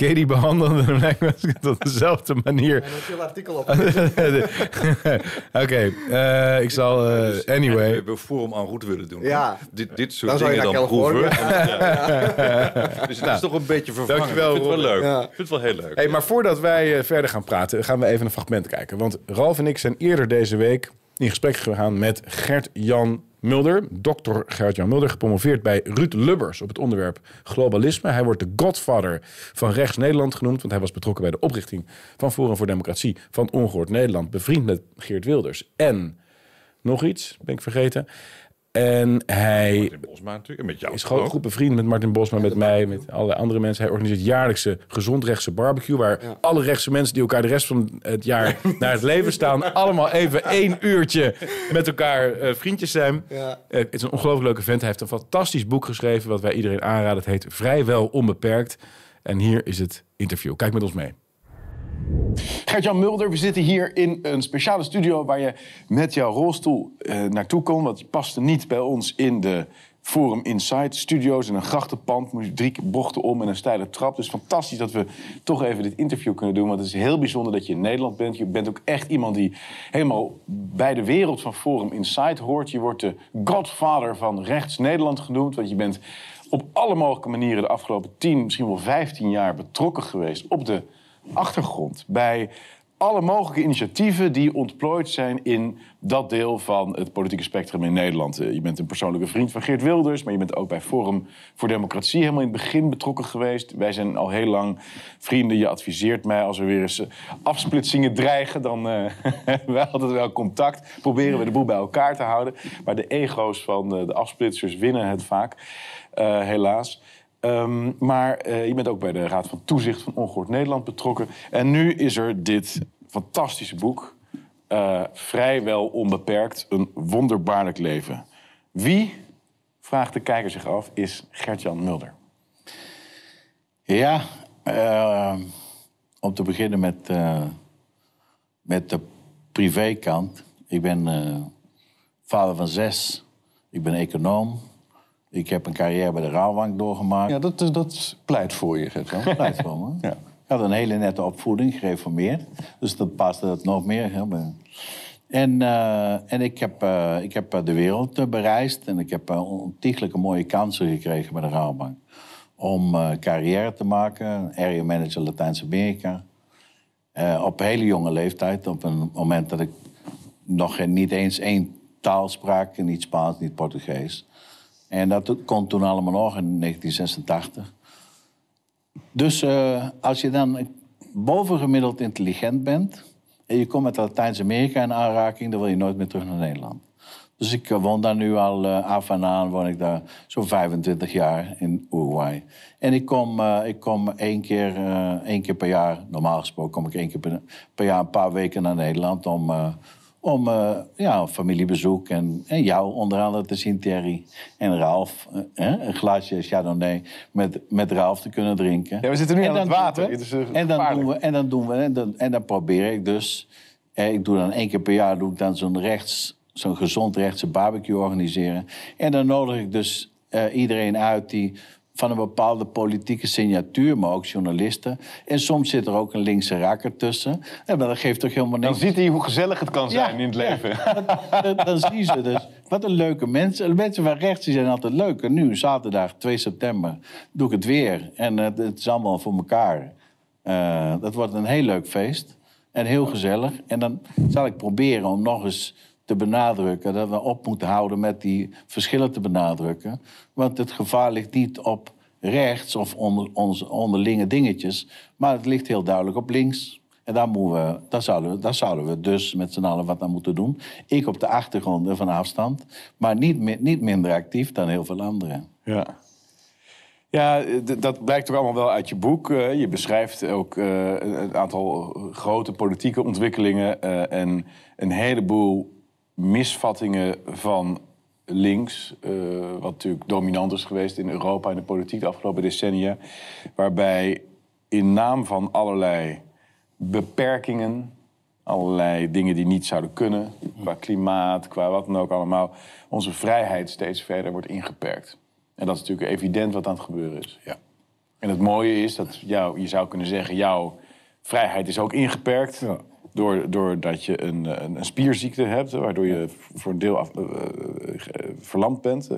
Cady behandelde Muscat op dezelfde manier. Artikel op. Oké, eh, ik zal... eh, anyway. We hebben Forum en route willen doen. Ja. Dit, dit soort Dan dingen dan proeven. Californië. Dus het is toch een beetje vervangen. Dankjewel, ik vind het wel leuk. Ja. Ik vind het wel heel leuk. Hey, maar voordat wij eh, verder gaan praten, gaan we even een fragment kijken. Want Ralf en ik zijn eerder deze week in gesprek gegaan met Gert-Jan Mulder. Dokter Gert-Jan Mulder, gepromoveerd bij Ruud Lubbers op het onderwerp globalisme. Hij wordt de godfather van rechts Nederland genoemd, want hij was betrokken bij de oprichting van Forum voor Democratie van Ongehoord Nederland, bevriend met Geert Wilders. En nog iets, ben ik vergeten. En hij Martin Bosma natuurlijk. En met jou is gewoon goed bevriend met Martin Bosma, met mij, met allerlei andere mensen. Hij organiseert jaarlijkse gezondrechtse barbecue... waar alle rechtse mensen die elkaar de rest van het jaar naar het leven staan... allemaal even één uurtje met elkaar eh, vriendjes zijn. Ja. Eh, het is een ongelooflijk leuke vent. Hij heeft een fantastisch boek geschreven... wat wij iedereen aanraden. Het heet Vrijwel Onbeperkt. En hier is het interview. Kijk met ons mee. Gert-Jan Mulder, we zitten hier in een speciale studio waar je met jouw rolstoel eh, naartoe kon. Want je paste niet bij ons in de Forum Inside studio's. In een grachtenpand drie bochten om en een steile trap. Dus fantastisch dat we toch even dit interview kunnen doen. Want het is heel bijzonder dat je in Nederland bent. Je bent ook echt iemand die helemaal bij de wereld van Forum Inside hoort. Je wordt de godfather van rechts Nederland genoemd. Want je bent op alle mogelijke manieren de afgelopen 10, misschien wel 15 jaar betrokken geweest op de achtergrond bij alle mogelijke initiatieven die ontplooid zijn in dat deel van het politieke spectrum in Nederland. Eh, Je bent een persoonlijke vriend van Geert Wilders, maar je bent ook bij Forum voor Democratie helemaal in het begin betrokken geweest. Wij zijn al heel lang vrienden. Je adviseert mij als er weer eens eh, afsplitsingen dreigen, dan eh, hebben wij altijd wel contact. Proberen we de boel bij elkaar te houden. Maar de ego's van eh, de afsplitsers winnen het vaak, eh, helaas. Ehm, maar eh, je bent ook bij de Raad van Toezicht van Ongehoord Nederland betrokken. En nu is er dit fantastische boek. eh, vrijwel onbeperkt, een wonderbaarlijk leven. Wie, vraagt de kijker zich af, is Gert-Jan Mulder? Ja, eh, om te beginnen met, met de privékant. Ik ben vader van zes. Ik ben econoom. Ik heb een carrière bij de Rouwbank doorgemaakt. Ja, dat, is- dat pleit voor je, Gert-Jan. Pleit voor me. Ja. Ik had een hele nette opvoeding, gereformeerd. Dus dat paste dat nog meer. Hè, En, eh, en ik heb, eh, ik heb eh, de wereld bereisd. En ik heb uh, ontiegelijke mooie kansen gekregen bij de Rouwbank. Om eh, carrière te maken. Area manager Latijns-Amerika. Op hele jonge leeftijd. Op een moment dat ik nog geen- niet eens één taal sprak. Niet Spaans, niet Portugees. En dat kon toen allemaal nog in 1986. Dus eh, als je dan bovengemiddeld intelligent bent... en je komt met Latijns-Amerika in aanraking... dan wil je nooit meer terug naar Nederland. Dus ik eh, woon daar nu al eh, af en aan, woon ik daar zo'n 25 jaar in Uruguay. En ik kom, ik kom één, keer, één keer per jaar, normaal gesproken kom ik één keer per, per jaar een paar weken naar Nederland om, om eh, ja, familiebezoek en, en jou onder andere te zien, Thierry. En Ralf, eh, hè, een glaasje Chardonnay met, met Ralf te kunnen drinken. Ja, we zitten nu En aan het water. we- Het is, eh, en dan doen we en dan doen we en dan, en dan probeer ik dus. eh, ik doe dan één keer per jaar doe ik dan zo'n rechts, zo'n gezond rechtse barbecue organiseren. En dan nodig ik dus eh, iedereen uit die van een bepaalde politieke signatuur, maar ook journalisten. En soms zit er ook een linkse rakker tussen. En dat geeft toch helemaal Dan niks. ziet hij hoe gezellig het kan zijn Ja, in het ja. leven. dan, dan zien ze dus. Wat een leuke mensen. Mensen van rechts die zijn altijd leuk. En nu, zaterdag 2 september, doe ik het weer. En het is allemaal voor elkaar. Eh, dat wordt een heel leuk feest. En heel gezellig. En dan zal ik proberen om nog eens te benadrukken... dat we op moeten houden met die verschillen te benadrukken. Want het gevaar ligt niet op rechts of onder, onze onderlinge dingetjes... maar het ligt heel duidelijk op links. En daar, moeten we, daar, zouden we, daar zouden we dus met z'n allen wat aan moeten doen. Ik op de achtergrond van afstand. Maar niet, niet minder actief dan heel veel anderen. Ja. Ja, dat blijkt ook allemaal wel uit je boek. Eh, je beschrijft ook eh, een een aantal grote politieke ontwikkelingen eh, en een heleboel misvattingen van links, eh, wat natuurlijk dominant is geweest in Europa en de politiek de afgelopen decennia, waarbij in naam van allerlei beperkingen, allerlei dingen die niet zouden kunnen, qua klimaat, qua wat dan ook allemaal, onze vrijheid steeds verder wordt ingeperkt. En dat is natuurlijk evident wat aan het gebeuren is. Ja. En het mooie is dat jou, je zou kunnen zeggen, jouw vrijheid is ook ingeperkt. Door, doordat je een, een, een spierziekte hebt, waardoor je voor een deel af, eh, eh, verlamd bent.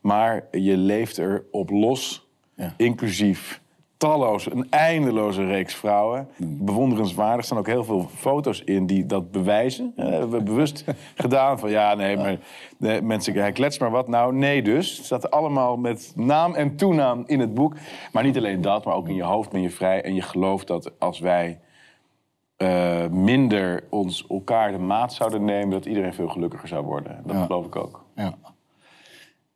Maar je leeft er op los, Ja. inclusief talloze, een eindeloze reeks vrouwen. Mm. Bewonderenswaardig. Er staan ook heel veel foto's in die dat bewijzen. Eh, hebben we bewust gedaan van ja, nee, maar nee, mensen, hij klets maar wat. Nou, nee dus. Het staat allemaal met naam en toenaam in het boek. Maar niet alleen dat, maar ook in je hoofd ben je vrij. En je gelooft dat als wij eh, minder ons elkaar de maat zouden nemen... dat iedereen veel gelukkiger zou worden. Dat Ja. geloof ik ook. Ja,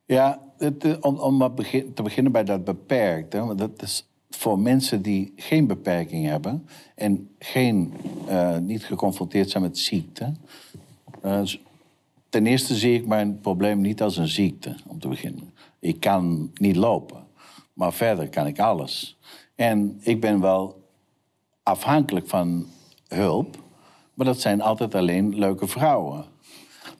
ja het, eh, om, om maar begin, te beginnen bij dat beperkt. Hè, want dat is voor mensen die geen beperking hebben... en geen, eh, niet geconfronteerd zijn met ziekte... ten eerste zie ik mijn probleem niet als een ziekte, om te beginnen. Ik kan niet lopen, maar verder kan ik alles. En ik ben wel afhankelijk van hulp... maar dat zijn altijd alleen leuke vrouwen...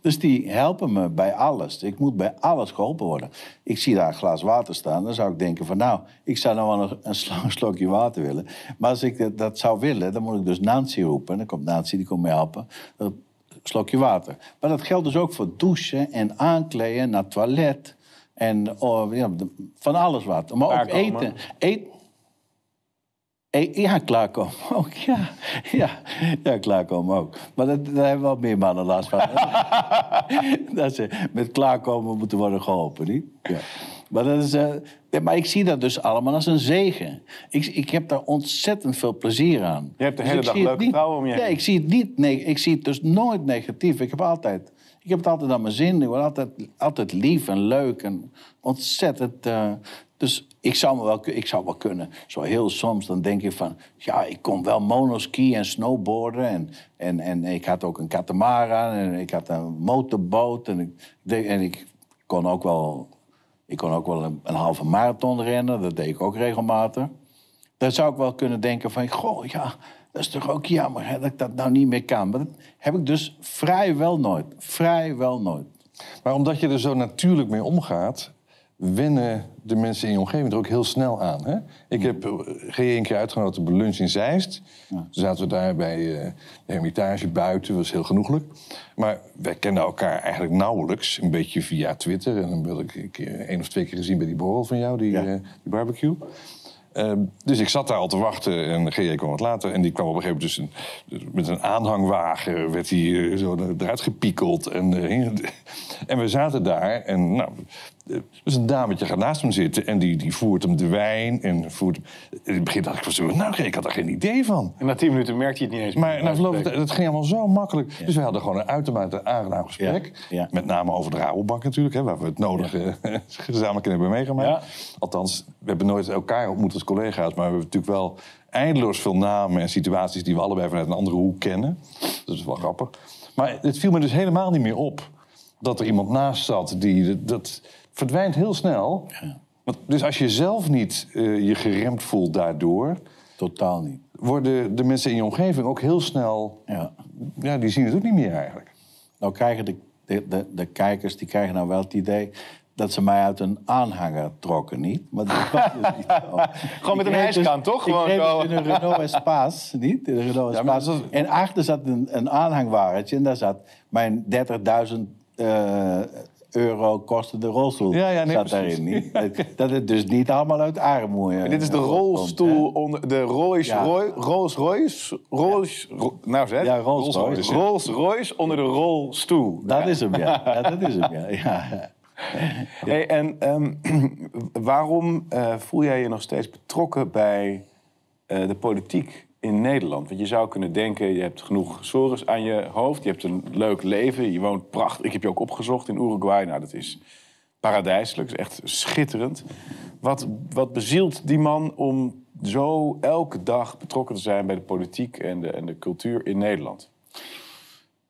Dus die helpen me bij alles. Ik moet bij alles geholpen worden. Ik zie daar een glas water staan, dan zou ik denken van... nou, ik zou nou wel een sl- een slokje water willen. Maar als ik dat, dat zou willen, dan moet ik dus Nancy roepen. En dan komt Nancy, die komt me helpen. Dat slokje water. Maar dat geldt dus ook voor douchen en aankleden, naar het toilet... En oh, ja, van alles wat. Maar ook Klaarkomen. eten. Eet, E- Ja, klaarkomen ook. Ja, ja, ja klaarkomen ook. Maar dat, daar hebben wel meer mannen last van. dat ze met klaarkomen moeten worden geholpen, niet? Ja. Maar, dat is, eh, maar ik zie dat dus allemaal als een zegen. Ik, ik heb daar ontzettend veel plezier aan. Je hebt de Dus hele dag leuke niet- vrouwen om je heen. Nee, ik zie het niet. Nee, ik zie het dus nooit negatief. Ik heb altijd, ik heb het altijd aan mijn zin. Ik word altijd, altijd lief en leuk en ontzettend. eh, dus ik zou, me wel, ik zou wel kunnen. Zo heel soms dan denk ik van, ja, ik kon wel monoski en snowboarden en, en, en ik had ook een katamaran en ik had een motorboot en ik, en ik kon ook wel, ik kon ook wel een, een halve marathon rennen. Dat deed ik ook regelmatig. Dan zou ik wel kunnen denken van, goh, ja, dat is toch ook jammer hè, dat ik dat nou niet meer kan. Maar dat heb ik dus vrijwel nooit. Vrijwel nooit. Maar omdat je er zo natuurlijk mee omgaat, wennen de mensen in je omgeving er ook heel snel aan. Hè? Ik heb eh, G één keer uitgenodigd op een lunch in Zeist. Toen zaten we daar bij eh, de Hermitage buiten, was heel genoeglijk. Maar wij kenden elkaar eigenlijk nauwelijks, een beetje via Twitter. En dan wil ik een keer één of twee keer gezien bij die borrel van jou, die, Ja. eh, die barbecue. Ehm, dus ik zat daar al te wachten en GJ kwam wat later. En die kwam op een gegeven moment dus een, met een aanhangwagen... werd hij zo eruit gepiekeld. En, en we zaten daar en nou... Dus een dametje gaat naast hem zitten en die, die voert hem de wijn. En voert, in het begin dacht ik van zo, nou ik had er geen idee van. En na tien minuten merkte je het niet eens. Maar na verloop tijd, dat ging allemaal zo makkelijk. Dus we hadden gewoon een uitermate aangenaam gesprek. Ja, ja. Met name over de Rabobank natuurlijk, hè, waar we het nodige gezamenlijk in hebben meegemaakt. Ja. Althans, we hebben nooit elkaar ontmoet als collega's, maar we hebben natuurlijk wel eindeloos veel namen en situaties die we allebei vanuit een andere hoek kennen. Dat is wel grappig. Maar het viel me dus helemaal niet meer op dat er iemand naast zat die dat, dat verdwijnt heel snel. Want, dus als je zelf niet eh, je geremd voelt daardoor, Totaal niet. worden de mensen in je omgeving ook heel snel... Ja. Ja, die zien het ook niet meer eigenlijk. Nou krijgen de, de, de, de kijkers die krijgen nou wel het idee dat ze mij uit een aanhanger trokken, niet? Maar dat was dus niet zo. Gewoon met een reed hijskraan, toch? Ik Gewoon zo. in een Renault Espace, niet? In een Renault Ja, Espace. En achter zat een, een aanhangwagentje en daar zat mijn 30.000 eh, euro kostende rolstoel. Ja, ja, nee, zat daarin, niet? Dat- het dus niet allemaal uit armoede En dit is de eh, komt, rolstoel onder de Rolls Ja. Royce. Rolls Royce. Rolls, Ro- nou zeg. Ja, Rolls Royce. Rolls Royce onder de rolstoel. Dat is hem, ja. ja. Dat is hem, ja. ja. Hey, en ehm, waarom eh, voel jij je nog steeds betrokken bij eh, de politiek in Nederland? Want je zou kunnen denken, je hebt genoeg sores aan je hoofd, je hebt een leuk leven, je woont prachtig. Ik heb je ook opgezocht in Uruguay. Nou, dat is paradijselijk, is echt schitterend. Wat, wat bezielt die man om zo elke dag betrokken te zijn bij de politiek en de, en de cultuur in Nederland?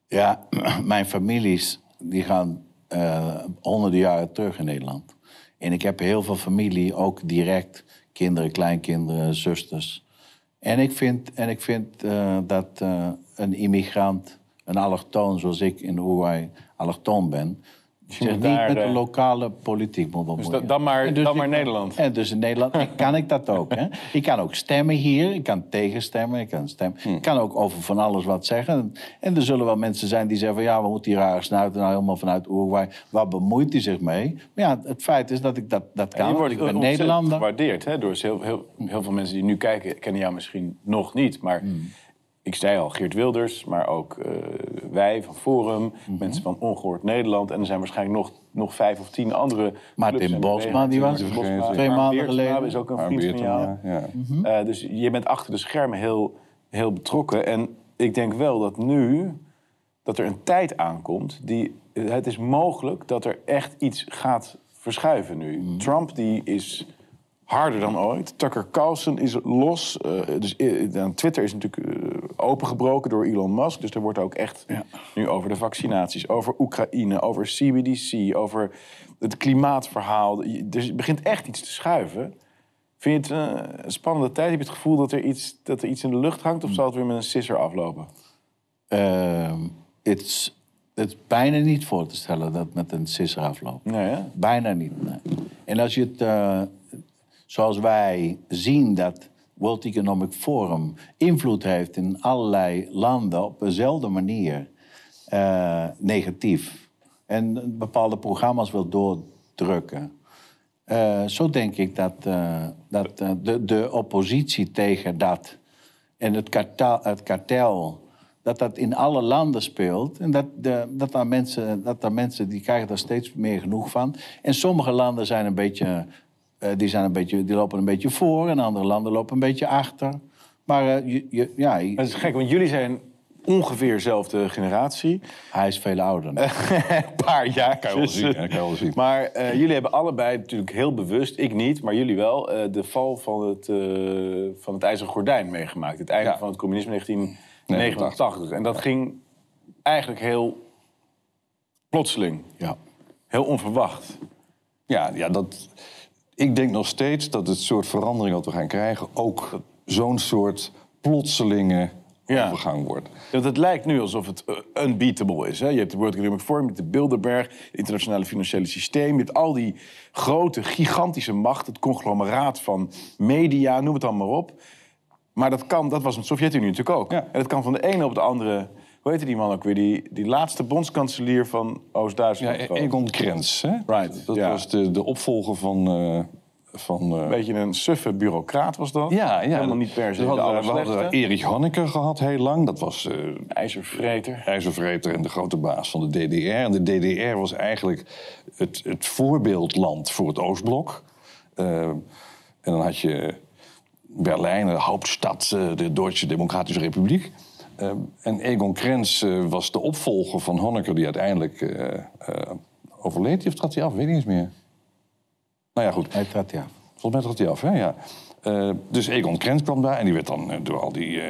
Ja, mijn families die gaan eh, honderden jaren terug in Nederland. En ik heb heel veel familie, ook direct. Kinderen, kleinkinderen, zusters. En ik vind, en ik vind eh, dat eh, een immigrant, een allochtoon zoals ik in Uruguay allochtoon ben... zich niet daar, met de eh, lokale politiek moet bemoeien. da- dan maar- dus dan maar Nederland. En dus in Nederland kan ik dat ook. Hè? Ik kan ook stemmen hier, ik kan tegenstemmen, ik kan stemmen. Hm. Ik kan ook over van alles wat zeggen. En er zullen wel mensen zijn die zeggen van... ja, we moeten die rare snuiten nou helemaal vanuit Uruguay. Waar bemoeit hij zich mee? Maar ja, het feit is dat ik dat, dat kan. je wordt ik ben Nederlander. gewaardeerd hè, door heel, heel, heel veel mensen die nu kijken, kennen jou misschien nog niet. Maar Hmm. Ik zei al, Geert Wilders, maar ook eh, wij van Forum, Mhm. mensen van Ongehoord Nederland. En er zijn waarschijnlijk nog, nog vijf of tien andere. Martin clubs en Bosma, die was Bosma, twee maanden geleden. is ook een Maar vriend van jou. ja. Mhm. Eh, dus je bent achter de schermen heel, heel betrokken. En ik denk wel dat nu dat er een tijd aankomt die het is mogelijk dat er echt iets gaat verschuiven nu. Mhm. Trump die is harder dan ooit. Tucker Carlson is los. Eh, dus dan Twitter is natuurlijk eh, opengebroken door Elon Musk. Dus er wordt ook echt nu over de vaccinaties, over Oekraïne, over CBDC, over het klimaatverhaal. Dus het begint echt iets te schuiven. Vind je het een spannende tijd? Heb je het gevoel dat er iets, dat er iets in de lucht hangt? Of zal het weer met een sisser aflopen? Ehm, Het is bijna niet voor te stellen dat het met een sisser afloopt. Nee, hè? Bijna niet. nee. En als je het, zoals wij zien dat World Economic Forum invloed heeft in allerlei landen op dezelfde manier eh, negatief. En bepaalde programma's wil doordrukken. Eh, zo denk ik dat, eh, dat de, de oppositie tegen dat en het kartel, het kartel dat dat in alle landen speelt. En dat, de, dat, daar mensen, dat daar mensen die krijgen daar steeds meer genoeg van. En sommige landen zijn een beetje, eh, die zijn een beetje, die lopen een beetje voor... en andere landen lopen een beetje achter. Maar eh, je, je- ja, je- Dat is gek, want jullie zijn ongeveer dezelfde generatie. hij is veel ouder. een paar jaar. Kan je wel zien, hè, kan je wel zien. Maar eh, jullie hebben allebei natuurlijk heel bewust, ik niet, maar jullie wel, eh, de val van het, eh, van het IJzeren Gordijn meegemaakt. Het einde Ja. van het communisme in 1989. En dat ging eigenlijk heel plotseling, Ja. heel onverwacht. Ja, ja dat, ik denk nog steeds dat het soort verandering wat we gaan krijgen... ook zo'n soort plotselinge Ja. overgang wordt. Want het lijkt nu alsof het eh, unbeatable is. Hè? Je hebt de World Economic Forum, je hebt de Bilderberg, het internationale financiële systeem. Je hebt al die grote, gigantische macht, het conglomeraat van media, noem het dan maar op. Maar dat, kan, dat was in de Sovjet-Unie natuurlijk ook. Ja. En dat kan van de ene op de andere. Hoe heette die man ook weer? Die, die laatste bondskanselier van Ja, Oost-Duitsland. E- Egon Krenz, hè? Right, Dat ja. was de, de opvolger van... eh, van eh, Een beetje een suffe bureaucraat was dat. ja, ja. Helemaal niet per se hadden, we hadden. Erich Honecker gehad heel lang. Dat was eh IJzervreter. ijzervreter en de grote baas van de DDR. En de DDR was eigenlijk het, het voorbeeldland voor het Oostblok. En dan had je Berlijn, de hoofdstad, de Duitse Democratische Republiek. Eh, en Egon Krenz eh, was de opvolger van Honecker, die uiteindelijk eh, overleed. Of trad hij af? Weet ik niet meer. Nou ja, goed. Hij trad ja. Volgens mij trad hij af, hè? Ja. Dus Egon Krenz kwam daar en die werd dan door al die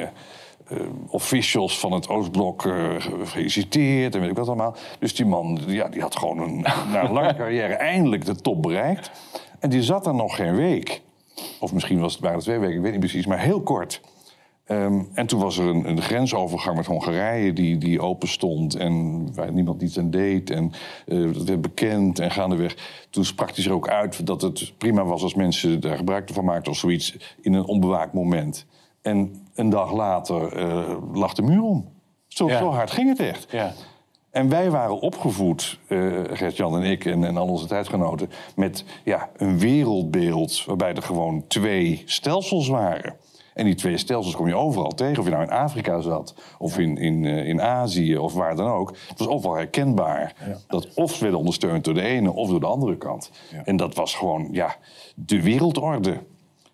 officials van het Oostblok ge- gefeliciteerd en weet ik wat allemaal. Dus die man ja, die had gewoon een, na een lange carrière eindelijk de top bereikt. En die zat er nog geen week. Of misschien was het, waren het twee weken, ik weet niet precies, maar heel kort. Ehm, en toen was er een, een grensovergang met Hongarije die, die open stond en waar niemand iets aan deed. En eh, dat werd bekend en gaandeweg. Toen sprak hij er ook uit dat het prima was als mensen daar gebruik van maakten of zoiets in een onbewaakt moment. En een dag later eh, lag de muur om. Zo, Ja. zo hard ging het echt. Ja. En wij waren opgevoed, eh Gert-Jan en ik en, en al onze tijdgenoten... met ja, een wereldbeeld waarbij er gewoon twee stelsels waren. En die twee stelsels kom je overal tegen. Of je nou in Afrika zat, of in, in, eh, in Azië, of waar dan ook. Het was overal herkenbaar. Dat of ze werden ondersteund door de ene of door de andere kant. En dat was gewoon ja, de wereldorde.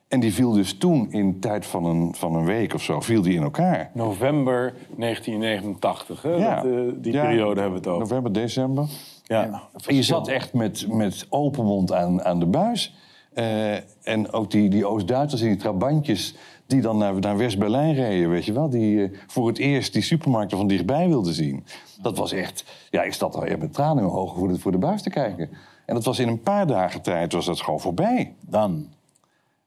En die viel dus toen in tijd van een, van een week of zo, viel die in elkaar. November 1989, hè? Ja. Dat, eh, die Ja, periode hebben we het over. November, december. Ja. En je zat echt met, met open mond aan, aan de buis. Eh, en ook die, die Oost-Duitsers en die trabantjes die dan naar, naar West-Berlijn reden, weet je wel. Die eh, voor het eerst die supermarkten van dichtbij wilden zien. Dat was echt... Ja, ik zat al echt met tranen in mijn ogen voor de, voor de buis te kijken. En dat was in een paar dagen tijd was dat gewoon voorbij. Dan.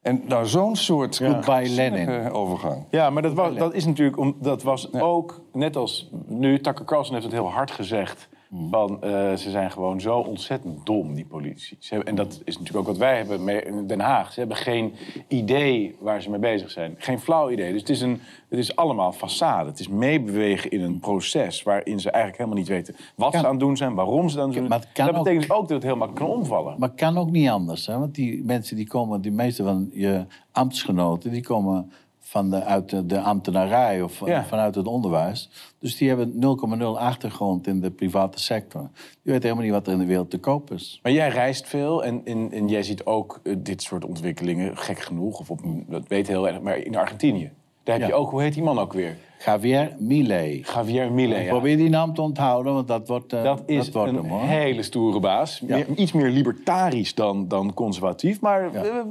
En nou, zo'n soort Goodbye Lenin. overgang. Ja, maar dat, was, dat is natuurlijk, om, dat was ook, net als nu, Tucker Carlson heeft het heel hard gezegd. Van, eh, ze zijn gewoon zo ontzettend dom, die politici. Ze hebben, en dat is natuurlijk ook wat wij hebben mee- in Den Haag. Ze hebben geen idee waar ze mee bezig zijn. Geen flauw idee. Dus het is, een, het is allemaal façade. Het is meebewegen in een proces waarin ze eigenlijk helemaal niet weten wat Kan- ze aan het doen zijn, waarom ze aan het doen zijn. Dat betekent ook dat het heel makkelijk kan omvallen. Maar het kan ook niet anders. Hè? Want die mensen die komen, die meeste van je ambtsgenoten, die komen van de, uit de, de ambtenarij of Ja. vanuit het onderwijs. Dus die hebben 0,0 achtergrond in de private sector. Die weten helemaal niet wat er in de wereld te koop is. Maar jij reist veel en, en, en jij ziet ook eh, dit soort ontwikkelingen, gek genoeg, of op, dat weet heel erg, maar in Argentinië. Daar heb Ja. je ook, hoe heet die man ook weer? Javier Milei. Javier Milei. ja. Probeer die naam te onthouden, want dat wordt, eh, Dat is wordt een hem hoor. hele stoere baas. Ja. Meer- iets meer libertarisch dan, dan conservatief. Maar Ja.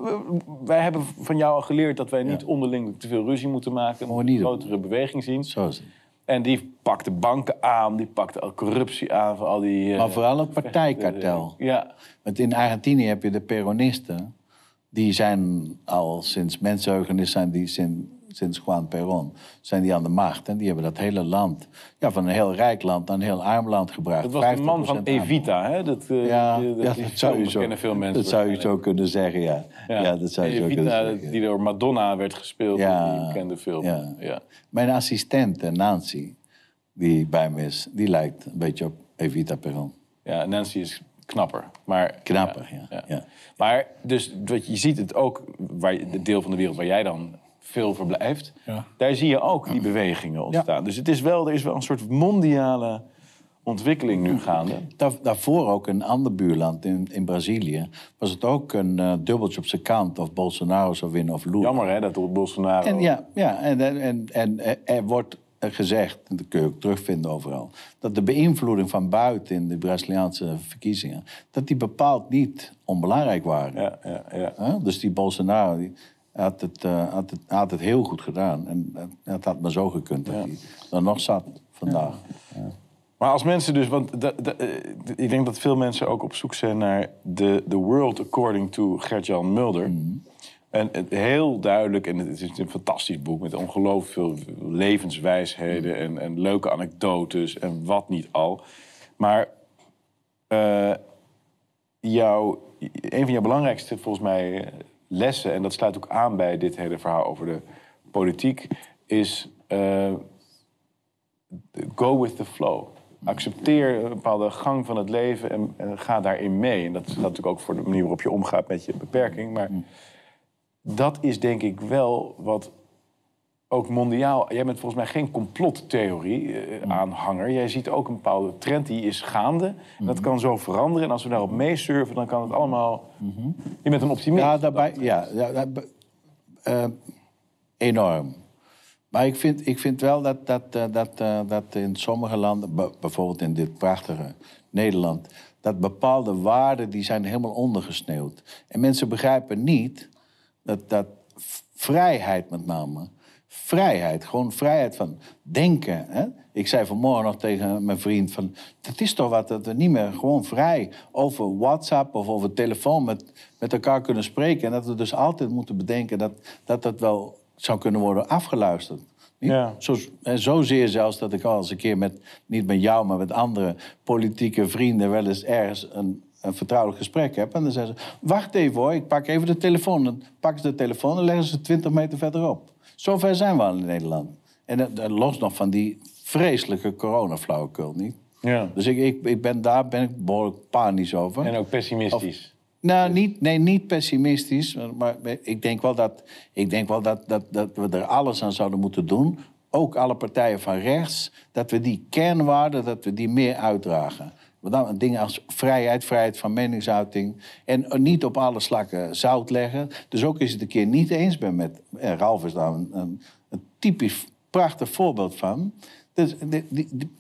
wij hebben van jou al geleerd dat wij niet onderling te veel ruzie moeten maken. Niet een doen. grotere beweging zien. Zo is het. En die pakte banken aan, die pakte al corruptie aan van al die... eh, Maar vooral ook partijkartel. Ja, Want in Argentinië heb je de peronisten. Die zijn al sinds mensenheugenis, zijn die sinds, sinds Juan Perón, zijn die aan de macht. En die hebben dat hele land, ja, van een heel rijk land naar een heel arm land gebracht. dat was de man van 50% arm. Evita, hè? Dat, eh, Ja, die- ja, die dat, zou je zo, kennen veel mensen dat zou je zo kunnen zeggen, ja. Ja, dat zou je zo kunnen Evita, zeggen. die door Madonna werd gespeeld Ja, in die bekende film. ja. Mijn assistente, Nancy, die bij me is, die lijkt een beetje op Evita Perón. Ja, Nancy is knapper. Maar, Knapper, ja, ja. Maar dus wat je ziet het ook, waar, het deel van de wereld waar jij dan veel verblijft, daar zie je ook die bewegingen ontstaan. Dus het is wel, er is wel een soort mondiale ontwikkeling nu gaande. Daar, daarvoor ook een ander buurland in, in Brazilië. Was het ook een eh, dubbeltje op zijn kant of Bolsonaro zou winnen of Lula. Jammer hè, dat Bolsonaro... En ja, ja en, en, en, en er- wordt gezegd, en dat kun je ook terugvinden overal, dat de beïnvloeding van buiten in de Braziliaanse verkiezingen, dat die bepaald niet onbelangrijk waren. Ja, ja, ja. Dus die Bolsonaro die had, het, eh, had, het, had het heel goed gedaan. En het had maar zo gekund dat hij er nog zat vandaag. Maar als mensen dus, want de, de, eh, ik denk dat veel mensen ook op zoek zijn naar The, the World According to Gert-Jan Mulder. En het, heel duidelijk, en het is een fantastisch boek met ongelooflijk veel levenswijsheden en, en leuke anekdotes en wat niet al. Maar eh, jouw, een van jouw belangrijkste, volgens mij, lessen, en dat sluit ook aan bij dit hele verhaal over de politiek, is eh, go with the flow. Accepteer een bepaalde gang van het leven en, en ga daarin mee. En dat geldt natuurlijk ook voor de manier waarop je omgaat met je beperking. Maar dat is denk ik wel wat ook mondiaal... Jij bent volgens mij geen complottheorie-aanhanger. Jij ziet ook een bepaalde trend die is gaande. Dat kan zo veranderen. En als we daarop meesurfen, dan kan het allemaal... Je bent een optimist. Ja, daarbij, ja, ja daarbij- eh, enorm. Maar ik vind, ik vind wel dat, dat, eh, dat, eh, dat in sommige landen, bijvoorbeeld in dit prachtige Nederland, dat bepaalde waarden die zijn helemaal ondergesneeuwd. En mensen begrijpen niet dat, dat vrijheid met name, vrijheid, gewoon vrijheid van denken. Hè? Ik zei vanmorgen nog tegen mijn vriend van, het is toch wat dat we niet meer gewoon vrij over WhatsApp of over telefoon met, met elkaar kunnen spreken. En dat we dus altijd moeten bedenken dat dat, dat wel zou kunnen worden afgeluisterd. Niet? Ja. Zo, zozeer zelfs dat ik al eens een keer met, niet met jou, maar met andere politieke vrienden wel eens ergens een, een vertrouwelijk gesprek heb. En dan zeggen ze, wacht even hoor, ik pak even de telefoon. Dan pakken ze de telefoon en leggen ze 20 meter verderop. Zover zijn we al in Nederland. En los nog van die vreselijke coronaflauwekul, niet? Ja. Dus ik, ik, ik ben, daar ben ik behoorlijk panisch over. En ook pessimistisch. Nou, niet, nee, niet pessimistisch. Maar ik denk wel, dat, ik denk wel dat, dat, dat we er alles aan zouden moeten doen. Ook alle partijen van rechts. Dat we die kernwaarden, dat we die meer uitdragen. Dingen als vrijheid, vrijheid van meningsuiting. En niet op alle slakken zout leggen. Dus ook als je het een keer niet eens bent met... En Ralf is daar een, een, typisch prachtig voorbeeld van. Dus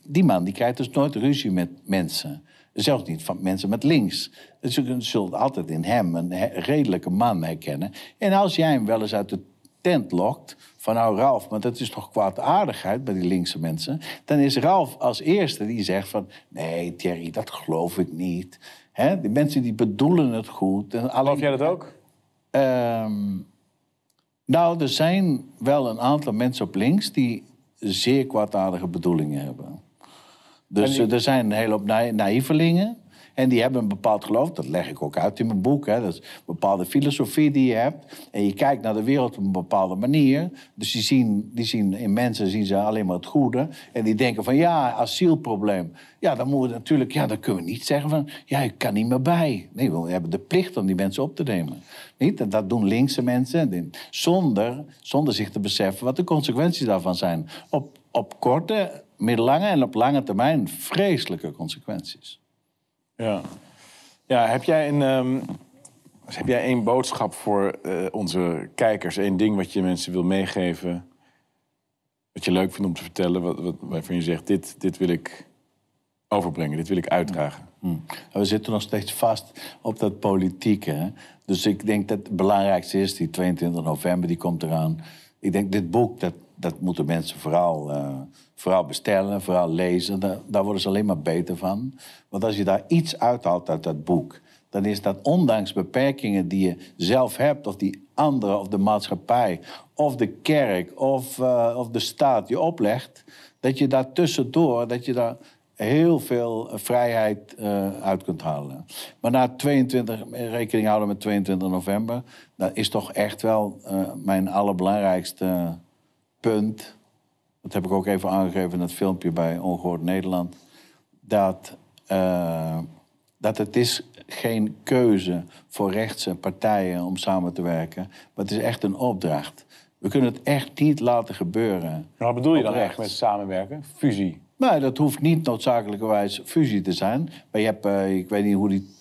die, man die krijgt dus nooit ruzie met mensen. Zelfs niet van mensen met links. Dus je zult altijd in hem een redelijke man herkennen. En als jij hem wel eens uit de tent lokt... van nou Ralf, maar dat is toch kwaadaardigheid bij die linkse mensen... dan is Ralf als eerste die zegt van... nee Thierry, dat geloof ik niet. Hè? Die mensen die bedoelen het goed. En alleen, Geloof jij dat ook? Ehm, nou, er zijn wel een aantal mensen op links die zeer kwaadaardige bedoelingen hebben. Dus er zijn een hele hoop na naïvelingen. En die hebben een bepaald geloof. Dat leg ik ook uit in mijn boek. Hè. Dat is een bepaalde filosofie die je hebt. En je kijkt naar de wereld op een bepaalde manier. Dus die zien, die zien in mensen zien ze alleen maar het goede. En die denken van ja, asielprobleem. Ja, dan moeten we natuurlijk, ja, dan kunnen we niet zeggen van ja, ik kan niet meer bij. Nee, we hebben de plicht om die mensen op te nemen. Niet? Dat doen linkse mensen. Zonder, zonder zich te beseffen wat de consequenties daarvan zijn. Op, op korte, middellange en op lange termijn vreselijke consequenties. Ja. Ja, heb jij een, ehm, heb jij één boodschap voor eh, onze kijkers? Eén ding wat je mensen wil meegeven? Wat je leuk vindt om te vertellen? Wat, wat, waarvan je zegt, dit, dit wil ik overbrengen, dit wil ik uitdragen. Hm. We zitten nog steeds vast op dat politieke. hè. Dus ik denk dat het belangrijkste is, die 22 november, die komt eraan. Ik denk, dit boek, dat, dat moeten mensen vooral, eh, vooral bestellen, vooral lezen. Daar, worden ze alleen maar beter van. Want als je daar iets uithaalt uit dat boek... dan is dat ondanks beperkingen die je zelf hebt... of die anderen of de maatschappij of de kerk of, eh, of de staat je oplegt... dat je daar tussendoor, dat je daar heel veel eh, vrijheid eh, uit kunt halen. Maar na 22, rekening houden met 22 november... dat is toch echt wel mijn allerbelangrijkste punt. Dat heb ik ook even aangegeven in het filmpje bij Ongehoord Nederland. Dat, eh, dat het is geen keuze voor rechtse partijen om samen te werken. Maar het is echt een opdracht. We kunnen het echt niet laten gebeuren. Wat bedoel je dan echt met samenwerken? Fusie. Nou, dat hoeft niet noodzakelijkerwijs fusie te zijn. Maar je hebt, eh, ik weet niet hoe die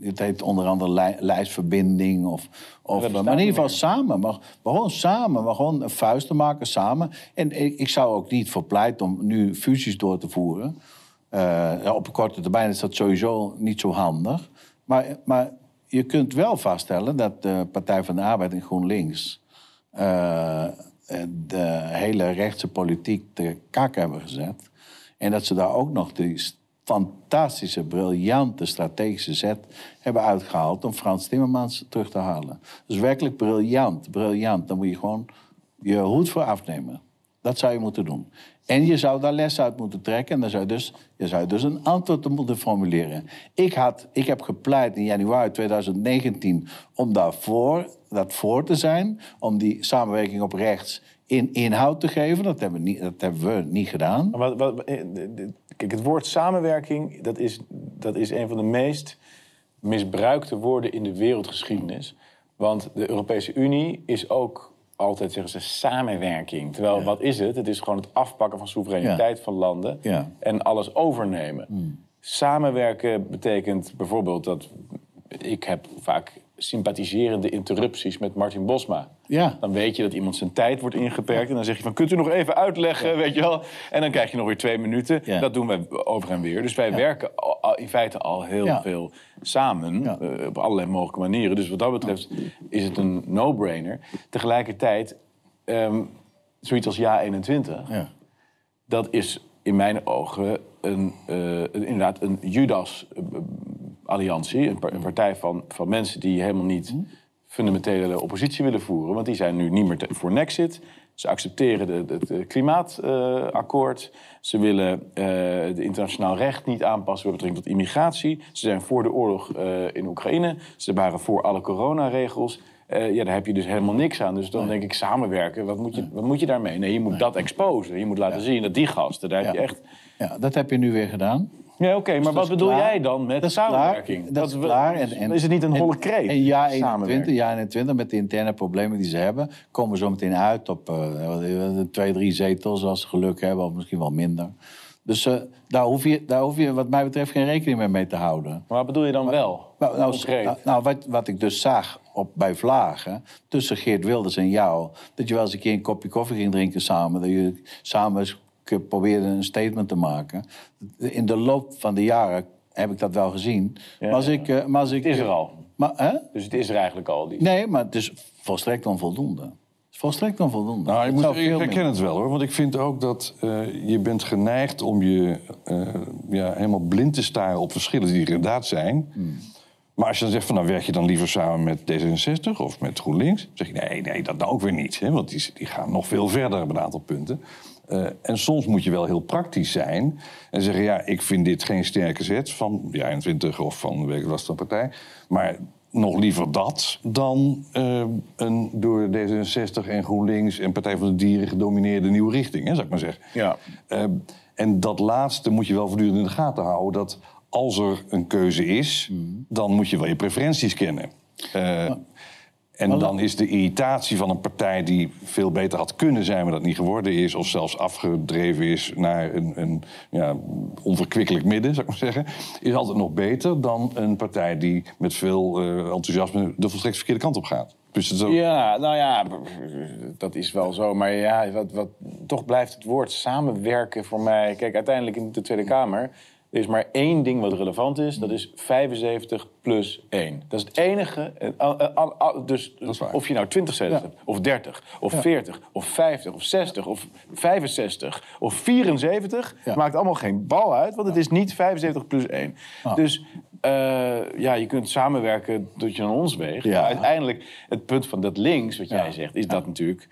het heet onder andere lij- lijstverbinding of, of maar in ieder geval samen. Maar, maar gewoon samen, maar gewoon een vuist te maken samen. En ik, ik zou ook niet voor pleiten om nu fusies door te voeren. Eh, op korte termijn is dat sowieso niet zo handig. Maar, maar je kunt wel vaststellen dat de Partij van de Arbeid en GroenLinks... eh, de hele rechtse politiek te kak hebben gezet. En dat ze daar ook nog die fantastische, briljante strategische zet hebben uitgehaald om Frans Timmermans terug te halen. Dus werkelijk briljant, briljant. Daar moet je gewoon je hoed voor afnemen. Dat zou je moeten doen. En je zou daar les uit moeten trekken. En dan zou je dus, je zou dus een antwoord moeten formuleren. Ik, had, ik heb gepleit in januari 2019 om daarvoor, dat voor te zijn. Om die samenwerking op rechts in inhoud te geven. Dat hebben we niet, dat hebben we niet gedaan. Maar wat, wat, eh, kijk, het woord samenwerking, dat is, dat is een van de meest misbruikte woorden in de wereldgeschiedenis. Want de Europese Unie is ook altijd, zeggen ze, samenwerking. Terwijl, wat is het? Het is gewoon het afpakken van soevereiniteit van landen Ja. en alles overnemen. Samenwerken betekent bijvoorbeeld dat ik heb vaak sympathiserende interrupties met Martin Bosma. Ja. Dan weet je dat iemand zijn tijd wordt ingeperkt. En dan zeg je van, kunt u nog even uitleggen, weet je wel? En dan krijg je nog weer twee minuten. Ja. Dat doen wij over en weer. Dus wij werken in feite al heel veel samen. Eh, op allerlei mogelijke manieren. Dus wat dat betreft is het een no-brainer. Tegelijkertijd, ehm, zoiets als Ja 21... Ja. dat is in mijn ogen een, eh, inderdaad een Judas-alliantie. Een, par- een partij van, van mensen die helemaal niet fundamentele oppositie willen voeren. Want die zijn nu niet meer te- voor Nexit. Ze accepteren het klimaatakkoord. Ze willen eh de internationaal recht niet aanpassen met betrekking tot immigratie. Ze zijn voor de oorlog eh, in Oekraïne. Ze waren voor alle coronaregels. Eh, ja, daar heb je dus helemaal niks aan. Dus dan denk ik samenwerken. Wat moet je, wat moet je daarmee? Nee, je moet dat exposen. Je moet laten zien dat die gasten, daar heb je echt... Ja, dat heb je nu weer gedaan. Ja, oké, maar dat wat bedoel klaar. jij dan met Dat is samenwerking? klaar. Dat is klaar. En, en, is het niet een holle kreet? En jaar 21, Samenwerking. jaar 21, met de interne problemen die ze hebben... komen we zo meteen uit op eh, twee, drie zetels als ze geluk hebben. Of misschien wel minder. Dus eh, daar, hoef je, daar hoef je wat mij betreft geen rekening meer mee te houden. Maar wat bedoel je dan wel? Nou, nou, nou, nou, wat, wat ik dus zag op, bij Vlagen, tussen Geert Wilders en jou... dat je wel eens een keer een kopje koffie ging drinken samen... dat je samen eens ke- probeerde een statement te maken. In de loop van de jaren heb ik dat wel gezien. maar als ik, eh, maar als ik, Het is er al. Maar, hè? Dus het is er eigenlijk al. Die... Nee, maar het is volstrekt onvoldoende. Het is volstrekt onvoldoende. Nou, ik, moet, ik herken meer- het wel hoor. Want ik vind ook dat eh, je bent geneigd om je eh, ja, helemaal blind te staren op verschillen die er inderdaad zijn. Hmm. Maar als je dan zegt van nou werk je dan liever samen met D66 of met GroenLinks, dan zeg je nee, nee, dat nou ook weer niet. Hè, want die, die gaan nog veel verder op een aantal punten. Eh, en soms moet je wel heel praktisch zijn en zeggen: ja, ik vind dit geen sterke zet van de 21 of van weet ik voor partij. Maar nog liever dat dan eh, een door D66 en GroenLinks en Partij voor de Dieren gedomineerde nieuwe richting, hè, zou ik maar zeggen. Ja. Eh, en dat laatste moet je wel voortdurend in de gaten houden. Dat als er een keuze is, dan moet je wel je preferenties kennen. En dan is de irritatie van een partij die veel beter had kunnen zijn, maar dat niet geworden is, of zelfs afgedreven is naar een, een ja, onverkwikkelijk midden, zou ik maar zeggen, is altijd nog beter dan een partij die met veel eh, enthousiasme de volstrekt verkeerde kant op gaat. Dus het is ook- Ja, nou ja, dat is wel zo. Maar ja, wat, wat, toch blijft het woord samenwerken voor mij... Kijk, uiteindelijk in de Tweede Kamer... Er is maar één ding wat relevant is. Dat is 75 plus 1. Dat is het enige. eh, al- Dus of je nou 20 zetels hebt, of 30, of 40, of 50, of 60, of 65, of 74... Ja. maakt allemaal geen bal uit, want het is niet 75 plus 1. Dus eh, ja, je kunt samenwerken tot je aan ons weegt. Maar uiteindelijk, het punt van dat links, wat jij zegt, is dat natuurlijk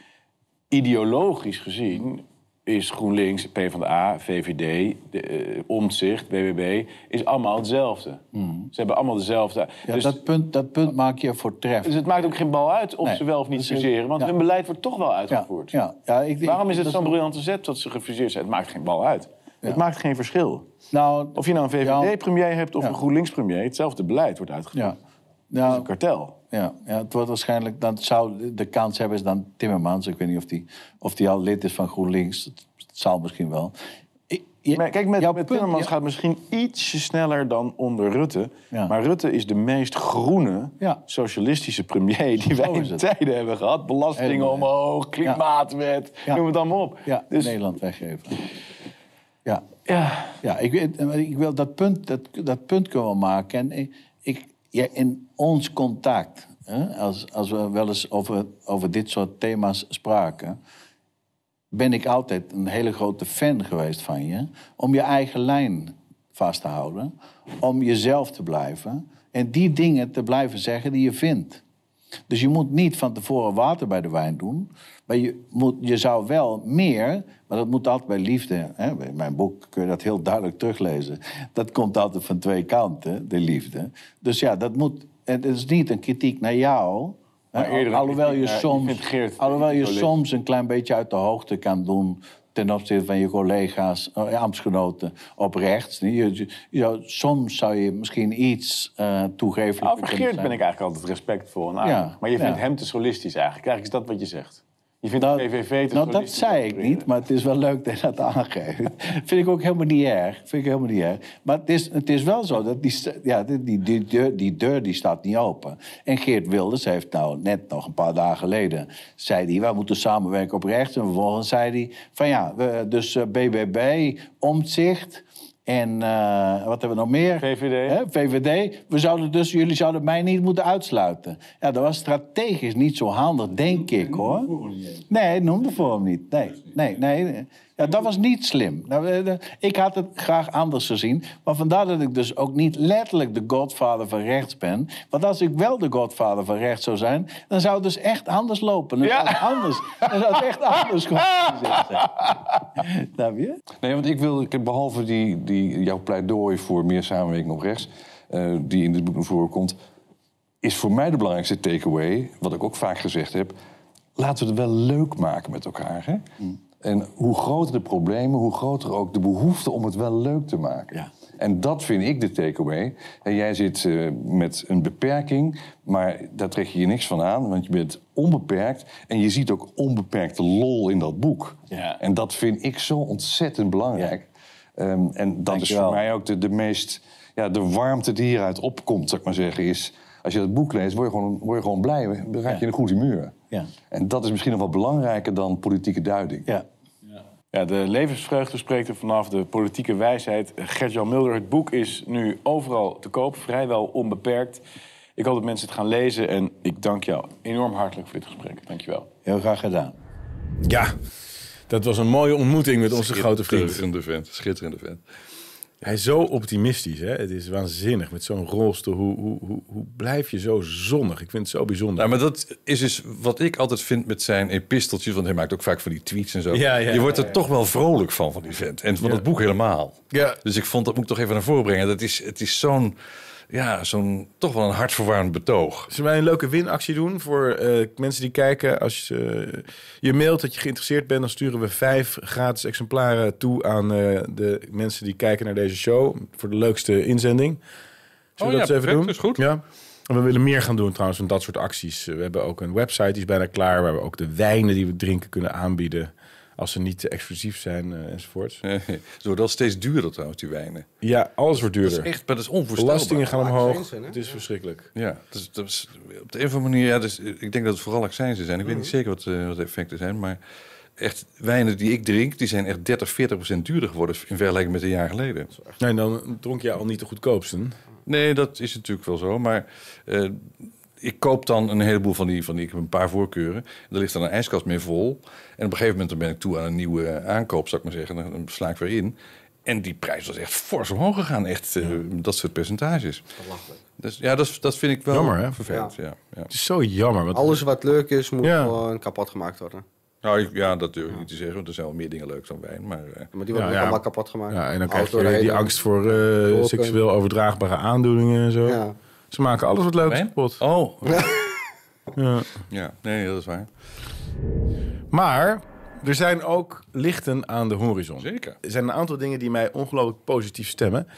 ideologisch gezien is GroenLinks, PvdA, VVD, de, eh, Omtzigt, BBB, is allemaal hetzelfde. Ze hebben allemaal dezelfde... Hmm. Ja, dus, dat, punt, dat punt maak je dus voortreffelijk. het maakt ook geen bal uit of Nee, ze wel of niet dat is- fuseren, want ja. hun beleid wordt toch wel uitgevoerd. ja, ja, ik, ik- Waarom is het dat zo'n briljante zet dat ze gefuseerd zijn? Het maakt geen bal uit. Het maakt geen verschil. Nou, Of je nou een. VVD-premier hebt of een GroenLinks-premier, hetzelfde beleid wordt uitgevoerd. ja. Het is Nou, een kartel. Ja, ja, het wordt waarschijnlijk, dan zou de kans hebben is dan Timmermans. Ik weet niet of die, of die al lid is van GroenLinks. Het, het zal misschien wel. Ik- je- Maar kijk, met, met punt- Timmermans ja, gaat het misschien ietsje sneller dan onder Rutte. Ja. Maar Rutte is de meest groene Ja. socialistische premier die wij in tijden hebben gehad. Belastingen Helemaal. omhoog, klimaatwet, noem het allemaal op. Ja, dus, Nederland weggeven. Ja, ja, ja ik, ik wil dat punt, dat, dat punt kunnen we maken. En ik, in ons contact, hè, als, als we wel eens over, over dit soort thema's spraken... ben ik altijd een hele grote fan geweest van je... om je eigen lijn vast te houden, om jezelf te blijven... en die dingen te blijven zeggen die je vindt. Dus je moet niet van tevoren water bij de wijn doen. Maar je, moet, je zou wel meer, maar dat moet altijd bij liefde. Hè? In mijn boek kun je dat heel duidelijk teruglezen. Dat komt altijd van twee kanten, de liefde. Dus ja, dat moet. Het is niet een kritiek naar jou. Maar eerder alhoewel je naar- soms, Geert alhoewel je soms een klein beetje uit de hoogte kan doen ten opzichte van je collega's, eh, ambtsgenoten op rechts. Je, je, je zou, soms zou je misschien iets eh toegeven. over Geert ben ik eigenlijk altijd respectvol en aardig. Ja, Maar je vindt ja. hem te solistisch eigenlijk. Eigenlijk is dat wat je zegt. Je vindt Nou, PVV te nou, dat zei ik niet, maar het is wel leuk dat je dat aangeeft. Vind ik ook helemaal niet erg. Vind ik helemaal niet erg. Maar het is, het is wel zo dat die, ja, die, die, die, deur, die deur die staat niet open. En Geert Wilders heeft nou net nog een paar dagen geleden... zei hij, wij moeten samenwerken op rechts. En vervolgens zei hij van ja, we, dus eh, BBB, Omtzigt... En eh, wat hebben we nog meer? VVD. Hè, VVD. We zouden dus, jullie zouden mij niet moeten uitsluiten. Ja, dat was strategisch niet zo handig, denk ik hoor. Nee, noem de vorm niet. Nee, nee, nee. Ja, dat was niet slim. Nou, Ik had het graag anders gezien. Maar vandaar dat ik dus ook niet letterlijk de godfather van rechts ben. Want als ik wel de godfather van rechts zou zijn... dan zou het dus echt anders lopen. Dan zou het anders. Dan zou het echt anders komen. Snap je? Nee, want ik wil, behalve die, die, jouw pleidooi voor meer samenwerking op rechts, eh, die in dit boek naar voren komt, is voor mij de belangrijkste takeaway, wat ik ook vaak gezegd heb, laten we het wel leuk maken met elkaar. Hè? En hoe groter de problemen, hoe groter ook de behoefte om het wel leuk te maken. Ja. En dat vind ik de takeaway. En jij zit eh, met een beperking, maar daar trek je je niks van aan, want je bent onbeperkt. En je ziet ook onbeperkte lol in dat boek. Ja. En dat vind ik zo ontzettend belangrijk. Ehm, en dat is voor mij ook de, de meest... Ja, de warmte die hieruit opkomt, zou ik maar zeggen, is... Als je het boek leest, word je gewoon, word je gewoon blij. Dan raak je in een goed humeur. Ja. En dat is misschien nog wel belangrijker dan politieke duiding. Ja. Ja, de levensvreugde spreekt er vanaf, de politieke wijsheid. Gert-Jan Mulder, het boek is nu overal te koop, vrijwel onbeperkt. Ik hoop dat mensen het gaan lezen en ik dank jou enorm hartelijk voor dit gesprek. Dank je wel. Heel graag gedaan. Ja, dat was een mooie ontmoeting met onze grote vriend. Schitterende vent. Schitterende vent. Hij is zo optimistisch, hè? Het is waanzinnig met zo'n rolstoel. Hoe, hoe, hoe, hoe blijf je zo zonnig? Ik vind het zo bijzonder. Nou, maar dat is dus wat ik altijd vind met zijn episteltjes. Want hij maakt ook vaak van die tweets en zo. Ja, ja, je wordt er ja, toch wel vrolijk van, van die vent. En van Ja. het boek helemaal. Ja. Dus ik vond, dat moet ik toch even naar voren brengen. Dat is, het is zo'n, ja, zo'n toch wel een hartverwarmend betoog. Zullen wij een leuke winactie doen voor eh, mensen die kijken? Als je, eh, je mailt dat je geïnteresseerd bent, dan sturen we vijf gratis exemplaren toe aan eh, de mensen die kijken naar deze show. Voor de leukste inzending. Zullen we Oh dat ja, eens even perfect, doen? is goed. Ja. En we willen meer gaan doen trouwens van dat soort acties. We hebben ook een website die is bijna klaar. Waar we ook de wijnen die we drinken kunnen aanbieden. Als ze niet te exclusief zijn eh, enzovoort. Ze worden wel steeds duurder trouwens, die wijnen. Ja, alles wordt Dat duurder. is echt, maar dat is onvoorstelbaar. Belastingen gaan omhoog. Het is verschrikkelijk. Ja, dus, dat is op de een of andere manier... Ja, dus, ik denk dat het vooral accijnzen zijn. Ik weet niet zeker wat, eh, wat de effecten zijn, maar... Echt, wijnen die ik drink, die zijn echt 30, 40 procent duurder geworden... in vergelijking met een jaar geleden. Nee, dan dronk je al niet de goedkoopste. Nee, dat is natuurlijk wel zo. Maar eh, ik koop dan een heleboel van die, van die... Ik heb een paar voorkeuren. Er ligt dan een ijskast mee vol. En op een gegeven moment dan ben ik toe aan een nieuwe aankoop, zou ik maar zeggen. Dan, sla ik weer in. En die prijs was echt fors omhoog gegaan. Echt eh, dat soort percentages. Dus, ja, dat, is- dat vind ik wel Jammer, hè? vervelend. Ja. Ja, Het is zo jammer. Want Alles wat leuk is, moet Ja. gewoon kapot gemaakt worden. Nou, ik- ja, dat durf ik niet te zeggen. Want er zijn wel meer dingen leuk dan wijn. Maar eh, Maar die worden Ja, ook ja. allemaal kapot gemaakt. Ja, en dan krijg je die angst voor eh, seksueel overdraagbare aandoeningen en zo. Ja. Ze maken alles wat leuk wijn? kapot. Oh, Ja. ja. Nee, dat is waar. Maar er zijn ook lichten aan de horizon. Zeker. Er zijn een aantal dingen die mij ongelooflijk positief stemmen.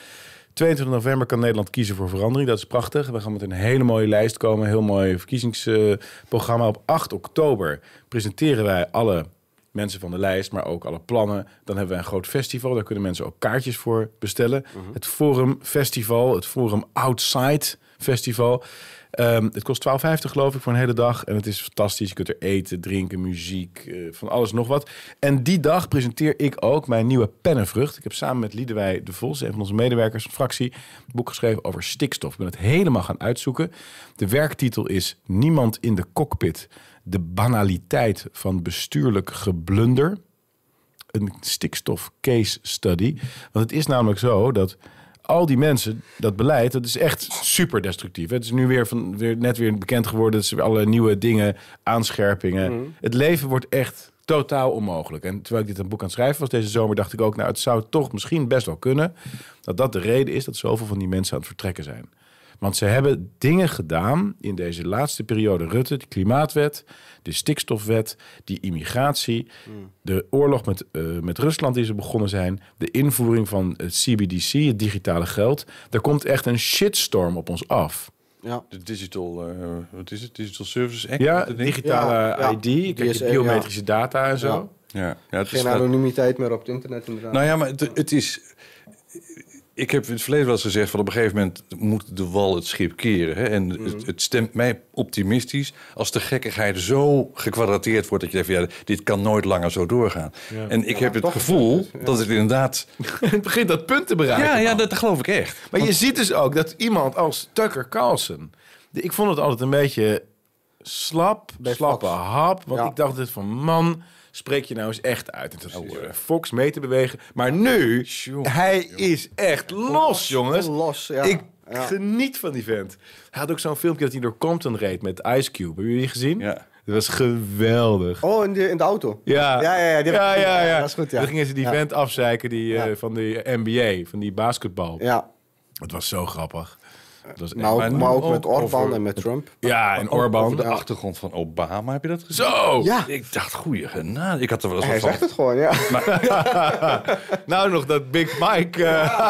22 november kan Nederland kiezen voor verandering. Dat is prachtig. We gaan met een hele mooie lijst komen. Een heel mooi verkiezingsprogramma. Op 8 oktober presenteren wij alle mensen van de lijst, maar ook alle plannen. Dan hebben we een groot festival. Daar kunnen mensen ook kaartjes voor bestellen. Het Forum Festival, het Forum Outside Festival. Ehm, het kost 12,50 geloof ik voor een hele dag. En het is fantastisch. Je kunt er eten, drinken, muziek, eh, van alles nog wat. En die dag presenteer ik ook mijn nieuwe pennenvrucht. Ik heb samen met Liedewij de Vos, een van onze medewerkers van fractie, een boek geschreven over stikstof. Ik ben het helemaal gaan uitzoeken. De werktitel is Niemand in de cockpit. De banaliteit van bestuurlijk geblunder een stikstof case study. Want het is namelijk zo dat al die mensen, dat beleid, dat is echt super destructief. Het is nu weer, van, weer net weer bekend geworden. Dat ze alle nieuwe dingen, aanscherpingen. Het leven wordt echt totaal onmogelijk. En terwijl ik dit een boek aan het schrijven was deze zomer, dacht ik ook, nou, het zou toch misschien best wel kunnen dat dat de reden is dat zoveel van die mensen aan het vertrekken zijn. Want ze hebben dingen gedaan in deze laatste periode Rutte. De klimaatwet, de stikstofwet, die immigratie. De oorlog met, eh, met Rusland die ze begonnen zijn. De invoering van het CBDC, het digitale geld. Er komt echt een shitstorm op ons af. Ja. De Digital, eh, wat is het? Digital Services Act? Ja, ding? digitale Ja, ja. ID, krijg je DSA, biometrische data en zo. Ja. Ja, ja het Geen anonimiteit meer op het internet inderdaad. Nou ja, maar het, het is. Ik heb in het verleden wel eens gezegd: van op een gegeven moment moet de wal het schip keren. Hè? En het, het stemt mij optimistisch als de gekkigheid zo gekwadrateerd wordt dat je denkt: van, ja, dit kan nooit langer zo doorgaan. En ik heb het gevoel is het, ja. dat het inderdaad. Het begint dat punt te bereiken. Ja, ja, dat geloof ik echt. Maar je ziet dus ook dat iemand als Tucker Carlson... de- Ik vond het altijd een beetje slap, Bij slappe Fox. hap. Want Ja. ik dacht dit van, man, spreek je nou eens echt uit. En toen had hij Fox mee te bewegen. Maar nu, hij is echt los, jongens. Los, ja. Ik Ja. geniet van die vent. Hij had ook zo'n filmpje dat hij door Compton reed met Ice Cube. Hebben jullie die gezien? Ja. Dat was geweldig. Oh, in de, in de auto? Ja, Ja, ja, ja, die ja, ja, ja. dat is goed, ja. Dan gingen ze die Ja. vent afzeiken die, eh, van de NBA, van die basketbal. Ja. Het was zo grappig. Echt- Maar ook, Maar met Orbán over- en met Trump. ja, en Orbán. de achtergrond van Obama, heb je dat gezien? Zo! Ja. Ik dacht, goeie genade. Ik had er wel eens Hij zegt van. het gewoon, ja. Nou, nog dat Big Mike. eh,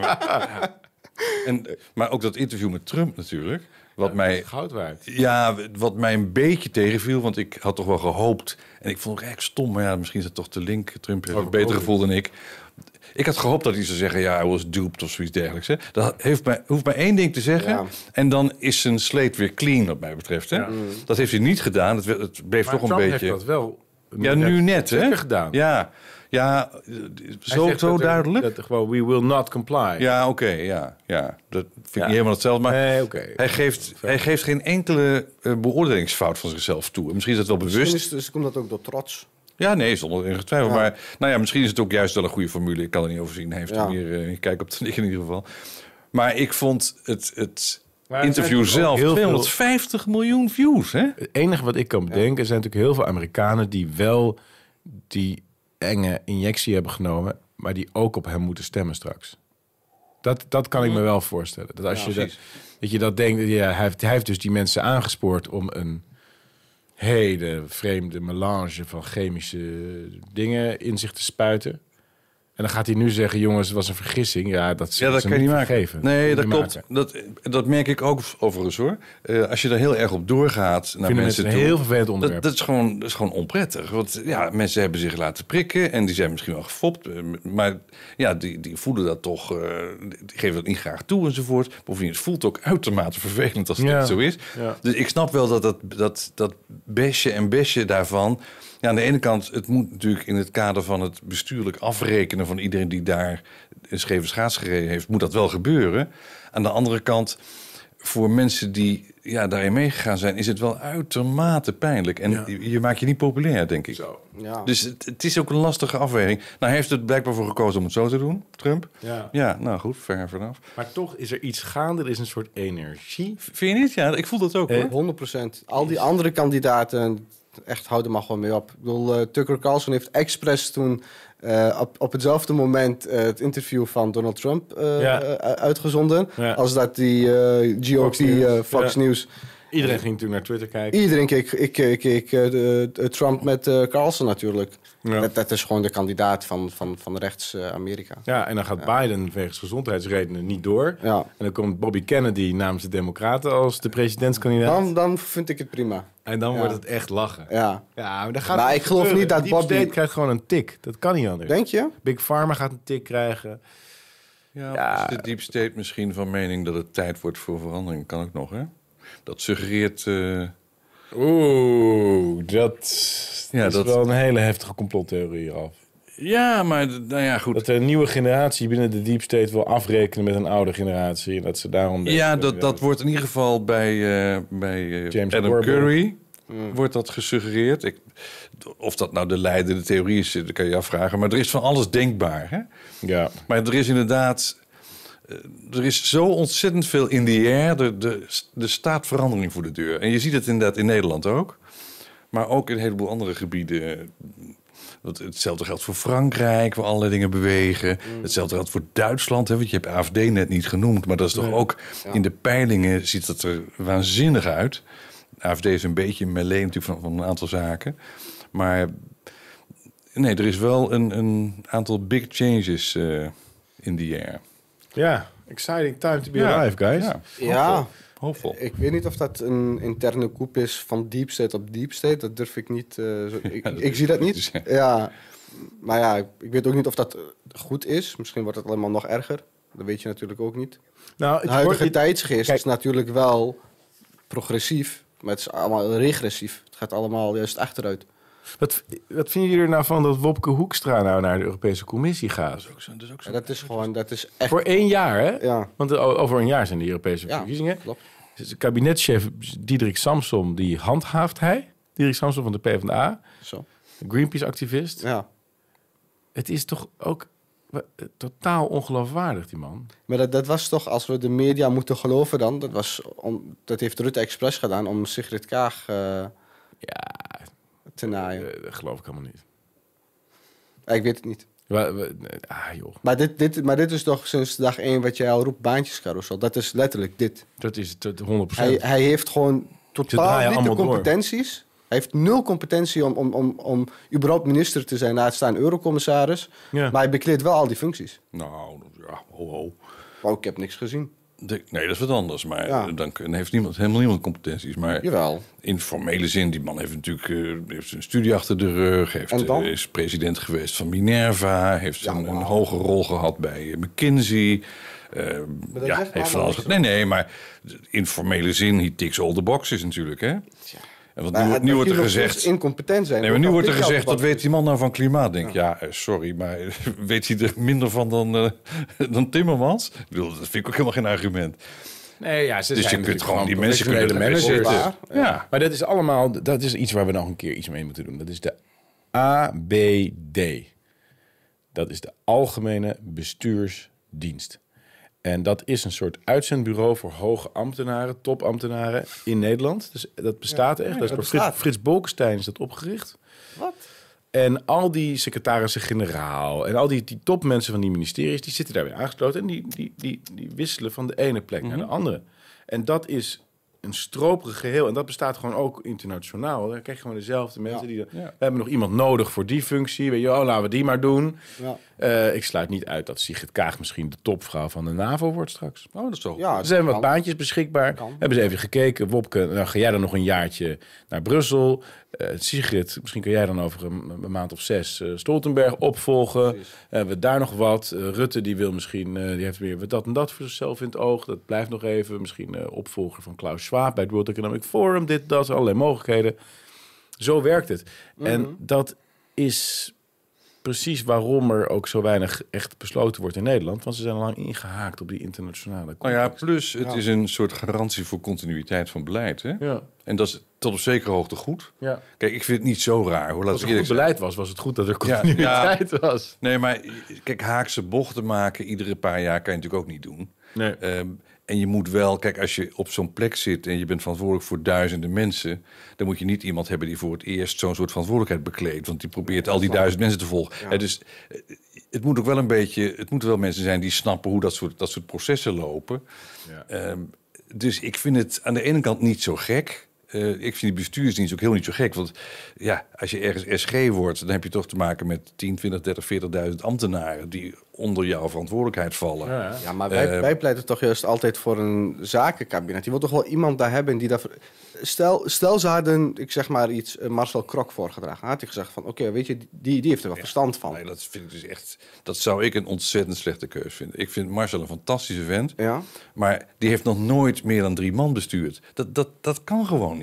maar, en, maar ook dat interview met Trump natuurlijk. Wat mij Goud waard. Ja, wat mij een beetje tegenviel, want ik had toch wel gehoopt. En ik vond het eigenlijk stom, maar ja, misschien is het toch de link. Trump heeft een beter gevoel dan ik. Ik had gehoopt dat hij zou zeggen, ja, hij was duped of zoiets dergelijks. Hè. Dat heeft mij, hoeft maar één ding te zeggen. Ja. En dan is zijn slate weer clean, wat mij betreft. Hè. Dat heeft hij niet gedaan. Het, het bleef Maar toch een Trump beetje... heeft dat wel. ja, nu net, hè? gedaan. Ja, ja zo, zo dat er- duidelijk. Dat gewoon, we will not comply. Ja, oké, ja, ja. Dat vind ik Ja. niet helemaal hetzelfde. Maar Nee, oké. hij, geeft, hij geeft geen enkele eh, beoordelingsfout van zichzelf toe. En Misschien is dat wel bewust. Misschien is, dus komt dat ook door trots. Ja, nee, zonder enige twijfel. Ja. Maar nou ja, misschien is het ook juist wel een goede formule. Ik kan er niet over zien. Hij heeft Ja. er meer uh, kijk op de in ieder geval. Maar ik vond het, het Maar er interview zelf heel veel- 250 miljoen views. Hè? Het enige wat ik kan bedenken, zijn natuurlijk heel veel Amerikanen die wel die enge injectie hebben genomen, maar die ook op hem moeten stemmen straks. Dat, dat kan ik me wel voorstellen. Dat als Ja, je dat, dat je dat denkt, ja, hij, heeft, hij heeft dus die mensen aangespoord om een hele vreemde melange van chemische dingen in zich te spuiten. En dan gaat hij nu zeggen, jongens, het was een vergissing. Ja, dat, Ja, dat kan je niet maken. vergeven. Nee, dat klopt. maken. Dat, dat merk ik ook overigens hoor. Eh, als je er heel erg op doorgaat naar mensen mensen een toe, heel vervelend onderwerp. Dat, dat, is gewoon, dat is gewoon onprettig. Want ja, mensen hebben zich laten prikken en die zijn misschien wel gefopt. eh, Maar ja, die, die voelen dat toch, eh, die geven dat niet graag toe enzovoort. Bovendien, het voelt ook uitermate vervelend als het Ja. zo is. Ja. Dus ik snap wel dat dat, dat, dat besje en besje daarvan... Ja, aan de ene kant, het moet natuurlijk in het kader van het bestuurlijk afrekenen... van iedereen die daar een scheve schaats gereden heeft, moet dat wel gebeuren. Aan de andere kant, voor mensen die ja, daarin meegegaan zijn... is het wel uitermate pijnlijk. En Ja. je, je maakt je niet populair, denk ik. Ja. Dus het, het is ook een lastige afweging. Nou, hij heeft het blijkbaar voor gekozen om het zo te doen, Trump. Ja. Ja, nou goed, ver vanaf. Maar toch is er iets gaande. Er is een soort energie. Vind je niet? Ja, ik voel dat ook hoor. 100%. Al die andere kandidaten, echt houd er maar gewoon mee op. Ik bedoel, eh, Tucker Carlson heeft expres toen eh, op, op hetzelfde moment eh, het interview van Donald Trump Ja. uitgezonden. Ja. Als dat die GOP, Fox News. Fox. News. Iedereen ging toen naar Twitter kijken. Iedereen keek, ik, ik, keek eh, de- de Trump met eh, Carlson natuurlijk. Ja. Dat, dat is gewoon de kandidaat van, van, van rechts eh, Amerika. Ja, en dan gaat Biden wegens gezondheidsredenen niet door. Ja. En dan komt Bobby Kennedy namens de Democraten als de presidentskandidaat. Dan, dan vind ik het prima. en dan Ja. wordt het echt lachen. Ja. Ja, maar, dan gaat Maar ik geloof gebeuren. niet dat Deep Bobby- State krijgt gewoon een tik. Dat kan niet anders. Denk je? Big Pharma gaat een tik krijgen. Ja, Ja. is de deep state misschien van mening dat het tijd wordt voor verandering? Kan ook nog, hè? Dat suggereert... eh, Oeh, dat Ja, is dat- wel een hele heftige complottheorie af. Ja, maar nou ja, goed. Dat er een nieuwe generatie binnen de Deep State wil afrekenen met een oude generatie. En dat ze daarom... ja, dat, dat wordt in ieder geval bij, eh, bij eh, James Adam Corbyn. Curry... wordt dat gesuggereerd. Ik, of dat nou de leidende theorie is, dat kan je afvragen. Maar er is van alles denkbaar, hè? Ja. Maar er is inderdaad... eh, Er is zo ontzettend veel in the air. De, de, de staat verandering voor de deur. En je ziet het inderdaad in Nederland ook. Maar ook in een heleboel andere gebieden. Dat- Hetzelfde geldt voor Frankrijk, waar allerlei dingen bewegen. Hetzelfde geldt voor Duitsland. Hè, want je hebt AFD net niet genoemd. Maar dat is toch ook... In de peilingen ziet het er waanzinnig uit. AFD is een beetje een melee natuurlijk van, van een aantal zaken. Maar nee, er is wel een, een aantal big changes eh, in the air. Ja, exciting time to be Ja. alive, guys. Ja, Ja. hoopvol. Ik weet niet of dat een interne koep is van deep state op deep state. Dat durf ik niet. eh, zo- ik, zie dat niet. ja. Ja. Maar ja, ik weet ook niet of dat goed is. Misschien wordt het allemaal nog erger. Dat weet je natuurlijk ook niet. Nou, De het huidige wordt- tijdsgeest Kijk. is natuurlijk wel progressief. Maar het is allemaal regressief. Het gaat allemaal juist achteruit. Wat, wat vinden jullie er nou van dat Wopke Hoekstra nou naar de Europese Commissie gaat? Dat is ook En dat is gewoon, dat is echt... Voor één jaar, hè? Ja, Want over een jaar zijn de Europese ja verkiezingen. klopt. Zijn kabinetchef Diederik Samsom, die handhaaft hij. Diederik Samsom van de PvdA. Zo. Greenpeace-activist. Ja. Het is toch ook eh, totaal ongeloofwaardig, die man. Maar dat, dat was toch, als we de media moeten geloven dan... Dat, was om, dat heeft Rutte expres gedaan om Sigrid Kaag eh, Ja, te naaien. eh, dat geloof ik helemaal niet. Ik weet het niet. Nee, Ah, joh. Maar dit, dit, maar dit is toch sinds dag één wat jij al roept, baantjescarousel. Dat is letterlijk dit. Dat is het, 100%. Hij, hij heeft gewoon totaal niet de door. competenties. Hij heeft nul competentie om, om, om, om überhaupt minister te zijn. Naast staan eurocommissaris. Ja. Maar hij bekleedt wel al die functies. Nou, ja, ho, ho. Oh, ik heb niks gezien. De- nee, dat is wat anders. Maar Ja. dan dan heeft niemand, helemaal niemand competenties. Maar Jawel. in formele zin, die man heeft natuurlijk eh, heeft een studie achter de rug. Heeft, eh, is president geweest van Minerva. Heeft Ja, een, hoge rol gehad bij eh, McKinsey. ja, heeft van alles. Nee, nee, maar in formele zin, he ticks all the boxes natuurlijk. Hè? En wat nu, wordt- nu wordt er gezegd. incompetent zijn. Nee, maar nu wordt er gezegd, dat weet die man nou van klimaat. Denk ik, ja, eh, sorry, maar weet hij er minder van dan, eh, dan Timmermans? Ik bedoel, dat vind ik ook helemaal geen argument. Nee, ja, ze Dus je zijn kunt gewoon die mensen kunnen zitten. Ja. Maar dat is allemaal, dat is iets waar we nog een keer iets mee moeten doen. Dat is de ABD. Dat is de Algemene Bestuursdienst. En dat is een soort uitzendbureau voor hoge ambtenaren, topambtenaren in Nederland. Dus dat bestaat echt. dat is door Frits. Frits Bolkestein is dat opgericht. Wat? En al die secretarissen-generaal en al die, die topmensen van die ministeries, die zitten daarbij aangesloten en die, die, die, die wisselen van de ene plek naar de andere. En dat is een stroperig geheel en dat bestaat gewoon ook internationaal. Dan krijg je gewoon dezelfde mensen. Die, We hebben nog iemand nodig voor die functie. Weet je, oh, laten we die maar doen. Ja. Eh, ik sluit niet uit dat Sigrid Kaag misschien de topvrouw van de NAVO wordt straks. Oh, dat is toch... Ja, Er zijn wat baantjes beschikbaar. Hebben ze even gekeken. Wopke, dan ga jij dan nog een jaartje naar Brussel. Eh, Sigrid, misschien kan jij dan over een, een maand of zes eh, Stoltenberg opvolgen. Hebben we daar nog wat. Rutte die wil misschien, eh, die heeft weer dat en dat voor zichzelf in het oog. Dat blijft nog even. Misschien eh, opvolger van Klaus Schwab bij het World Economic Forum. Dit, dat, allerlei mogelijkheden. Zo werkt het. En dat is precies waarom er ook zo weinig echt besloten wordt in Nederland. Want ze zijn al lang ingehaakt op die internationale Nou ja, context. plus het is een soort garantie voor continuïteit van beleid. Hè? Ja. En dat is tot op zekere hoogte goed. Ja. Kijk, ik vind het niet zo raar. Hoor. Laat Als er goed zijn. beleid was, was het goed dat er Ja, continuïteit was. Nee, maar kijk, haakse bochten maken iedere paar jaar kan je natuurlijk ook niet doen. Nee. Ehm, en je moet wel, kijk, als je op zo'n plek zit en je bent verantwoordelijk voor duizenden mensen, dan moet je niet iemand hebben die voor het eerst zo'n soort verantwoordelijkheid bekleedt. Want die probeert al die duizend mensen te volgen. Dus het moet ook wel een beetje, het moeten wel mensen zijn die snappen hoe dat soort, dat soort processen lopen. Ehm, dus ik vind het aan de ene kant niet zo gek. Eh, ik vind die bestuursdienst ook heel niet zo gek. Want ja, als je ergens SG wordt, dan heb je toch te maken met 10, 20, 30, 40.000 ambtenaren die onder jouw verantwoordelijkheid vallen. Ja, maar wij, Eh, wij pleiten toch juist altijd voor een zakenkabinet. Je wil toch wel iemand daar hebben die daar... Stel, stel ze hadden, ik zeg maar iets, eh, Marcel Krok voorgedragen. Had hij gezegd van, oké, weet je, die, die heeft er wel verstand van. Nee, dat vind ik dus echt. Dat zou ik een ontzettend slechte keus vinden. Ik vind Marcel een fantastische vent. Ja. Maar die heeft nog nooit meer dan drie man bestuurd. Dat, dat, dat kan gewoon niet.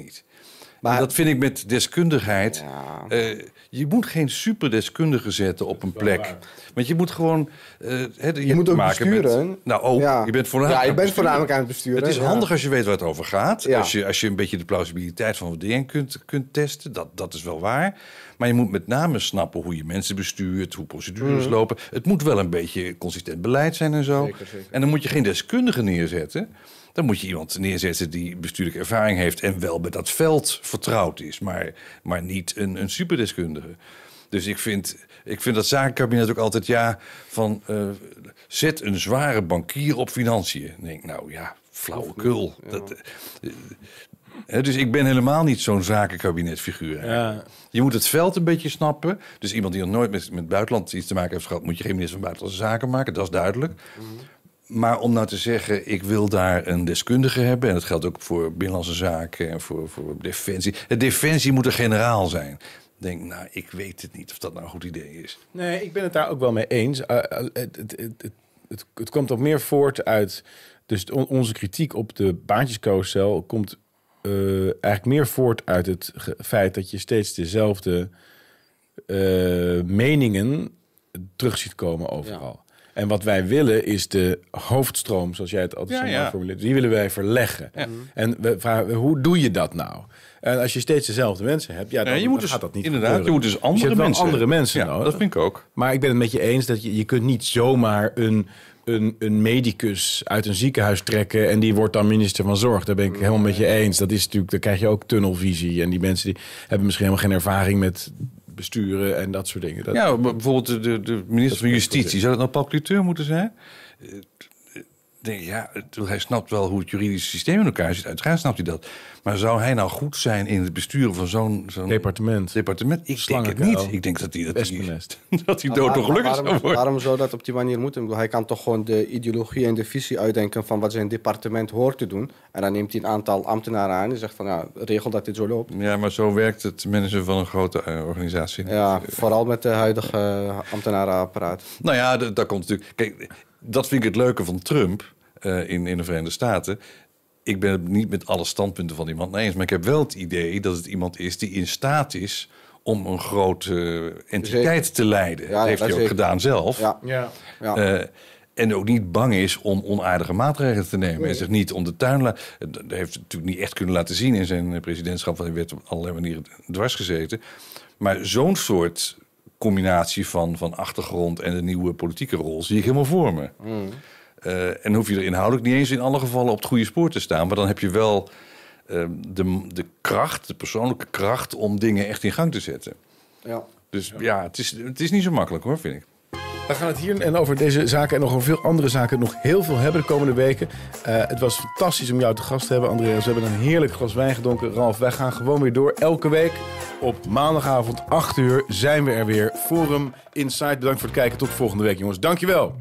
Maar- En dat vind ik met deskundigheid. Ja. eh, je moet geen superdeskundige zetten op een plek. Want je moet gewoon. eh, hè, je, moet ook maken met- besturen. nou, ook. Ja. Je bent voornamelijk Ja, je aan het bent voornamelijk aan het besturen, Het is ja. handig als je weet waar het over gaat. Ja. Als, je, als je een beetje de plausibiliteit van wat dingen kunt, kunt testen. Dat, dat is wel waar. Maar je moet met name snappen hoe je mensen bestuurt. Hoe procedures Mhm. lopen. Het moet wel een beetje consistent beleid zijn en zo. Zeker, zeker. En dan moet je geen deskundige neerzetten. Dan moet je iemand neerzetten die bestuurlijke ervaring heeft en wel met dat veld vertrouwd is, maar, maar niet een, een superdeskundige. Dus ik vind, ik vind dat zakenkabinet ook altijd ja van eh, zet een zware bankier op financiën. Dan denk ik, nou ja, flauwekul. Dat, eh, dus ik ben helemaal niet zo'n zakenkabinetfiguur. Je moet het veld een beetje snappen. Dus iemand die nog nooit met, met buitenland iets te maken heeft gehad, moet je geen minister van Buitenlandse Zaken maken. Dat is duidelijk. Maar om nou te zeggen, ik wil daar een deskundige hebben... en dat geldt ook voor binnenlandse zaken en voor, voor defensie. De defensie moet een generaal zijn. Ik denk, nou, ik weet het niet of dat nou een goed idee is. Nee, ik ben het daar ook wel mee eens. Eh, eh, het, het, het, het, het, het komt ook meer voort uit... Dus on- onze kritiek op de baantjescarousel komt eh, eigenlijk meer voort uit het ge- feit dat je steeds dezelfde eh, meningen terug ziet komen overal. En wat wij willen is de hoofdstroom, zoals jij het altijd Ja, zo ja. formuleert. Die willen wij verleggen. En we vragen, hoe doe je dat nou? En als je steeds dezelfde mensen hebt, ja, dan, Ja, je moet dan dus, gaat dat niet inderdaad, gebeuren. je moet dus andere je hebt wel mensen. andere mensen ja, nodig. Dat vind ik ook. Maar ik ben het met je eens dat je, je kunt niet zomaar een, een, een medicus uit een ziekenhuis trekken en die wordt dan minister van Zorg. Daar ben ik helemaal met je eens. Dat is natuurlijk, dan krijg je ook tunnelvisie. En die mensen die hebben misschien helemaal geen ervaring met besturen en dat soort dingen. Dat, Ja, bijvoorbeeld de, de, de minister van Justitie. Zou dat nou Cliteur moeten zijn? Ja, hij snapt wel hoe het juridische systeem in elkaar zit. Uiteraard snapt hij dat. Maar zou hij nou goed zijn in het besturen van zo'n zo'n Departement. departement? Ik denk het niet. Ik denk dat hij dat hij, Wespennest. dat hij Maar doodongelukkig waarom, zou worden. waarom zou dat op die manier moeten? Ik bedoel, hij kan toch gewoon de ideologie en de visie uitdenken van wat zijn departement hoort te doen. En dan neemt hij een aantal ambtenaren aan en zegt van ja, regel dat dit zo loopt. Ja, maar zo werkt het managen van een grote eh, organisatie. Ja, vooral met de huidige eh, ambtenarenapparaat. Nou ja, d- daar komt natuurlijk. Kijk, dat vind ik het leuke van Trump eh, in, in de Verenigde Staten. Ik ben het niet met alle standpunten van iemand eens, maar ik heb wel het idee dat het iemand is die in staat is om een grote entiteit Zeker. te leiden. Ja, dat heeft dat hij ook zeker. gedaan zelf. Ja, Ja. ja. Eh, en ook niet bang is om onaardige maatregelen te nemen. En zich niet om de tuin. Dat heeft hij natuurlijk niet echt kunnen laten zien in zijn eh, presidentschap. Want hij werd op allerlei manieren dwars gezeten. Maar zo'n soort combinatie van, van achtergrond en de nieuwe politieke rol zie ik helemaal voor me. Eh, en hoef je er inhoudelijk niet eens in alle gevallen op het goede spoor te staan. Maar dan heb je wel eh, de, de kracht, de persoonlijke kracht om dingen echt in gang te zetten. ja. Dus ja, het, is, het is niet zo makkelijk hoor, vind ik. We gaan het hier en over deze zaken en nog over veel andere zaken nog heel veel hebben de komende weken. Eh, het was fantastisch om jou te gast te hebben, Andreas. We hebben een heerlijk glas wijn gedronken. Ralf, wij gaan gewoon weer door. Elke week op maandagavond 8 uur zijn we er weer. Forum Inside. Bedankt voor het kijken. Tot volgende week, jongens. Dankjewel.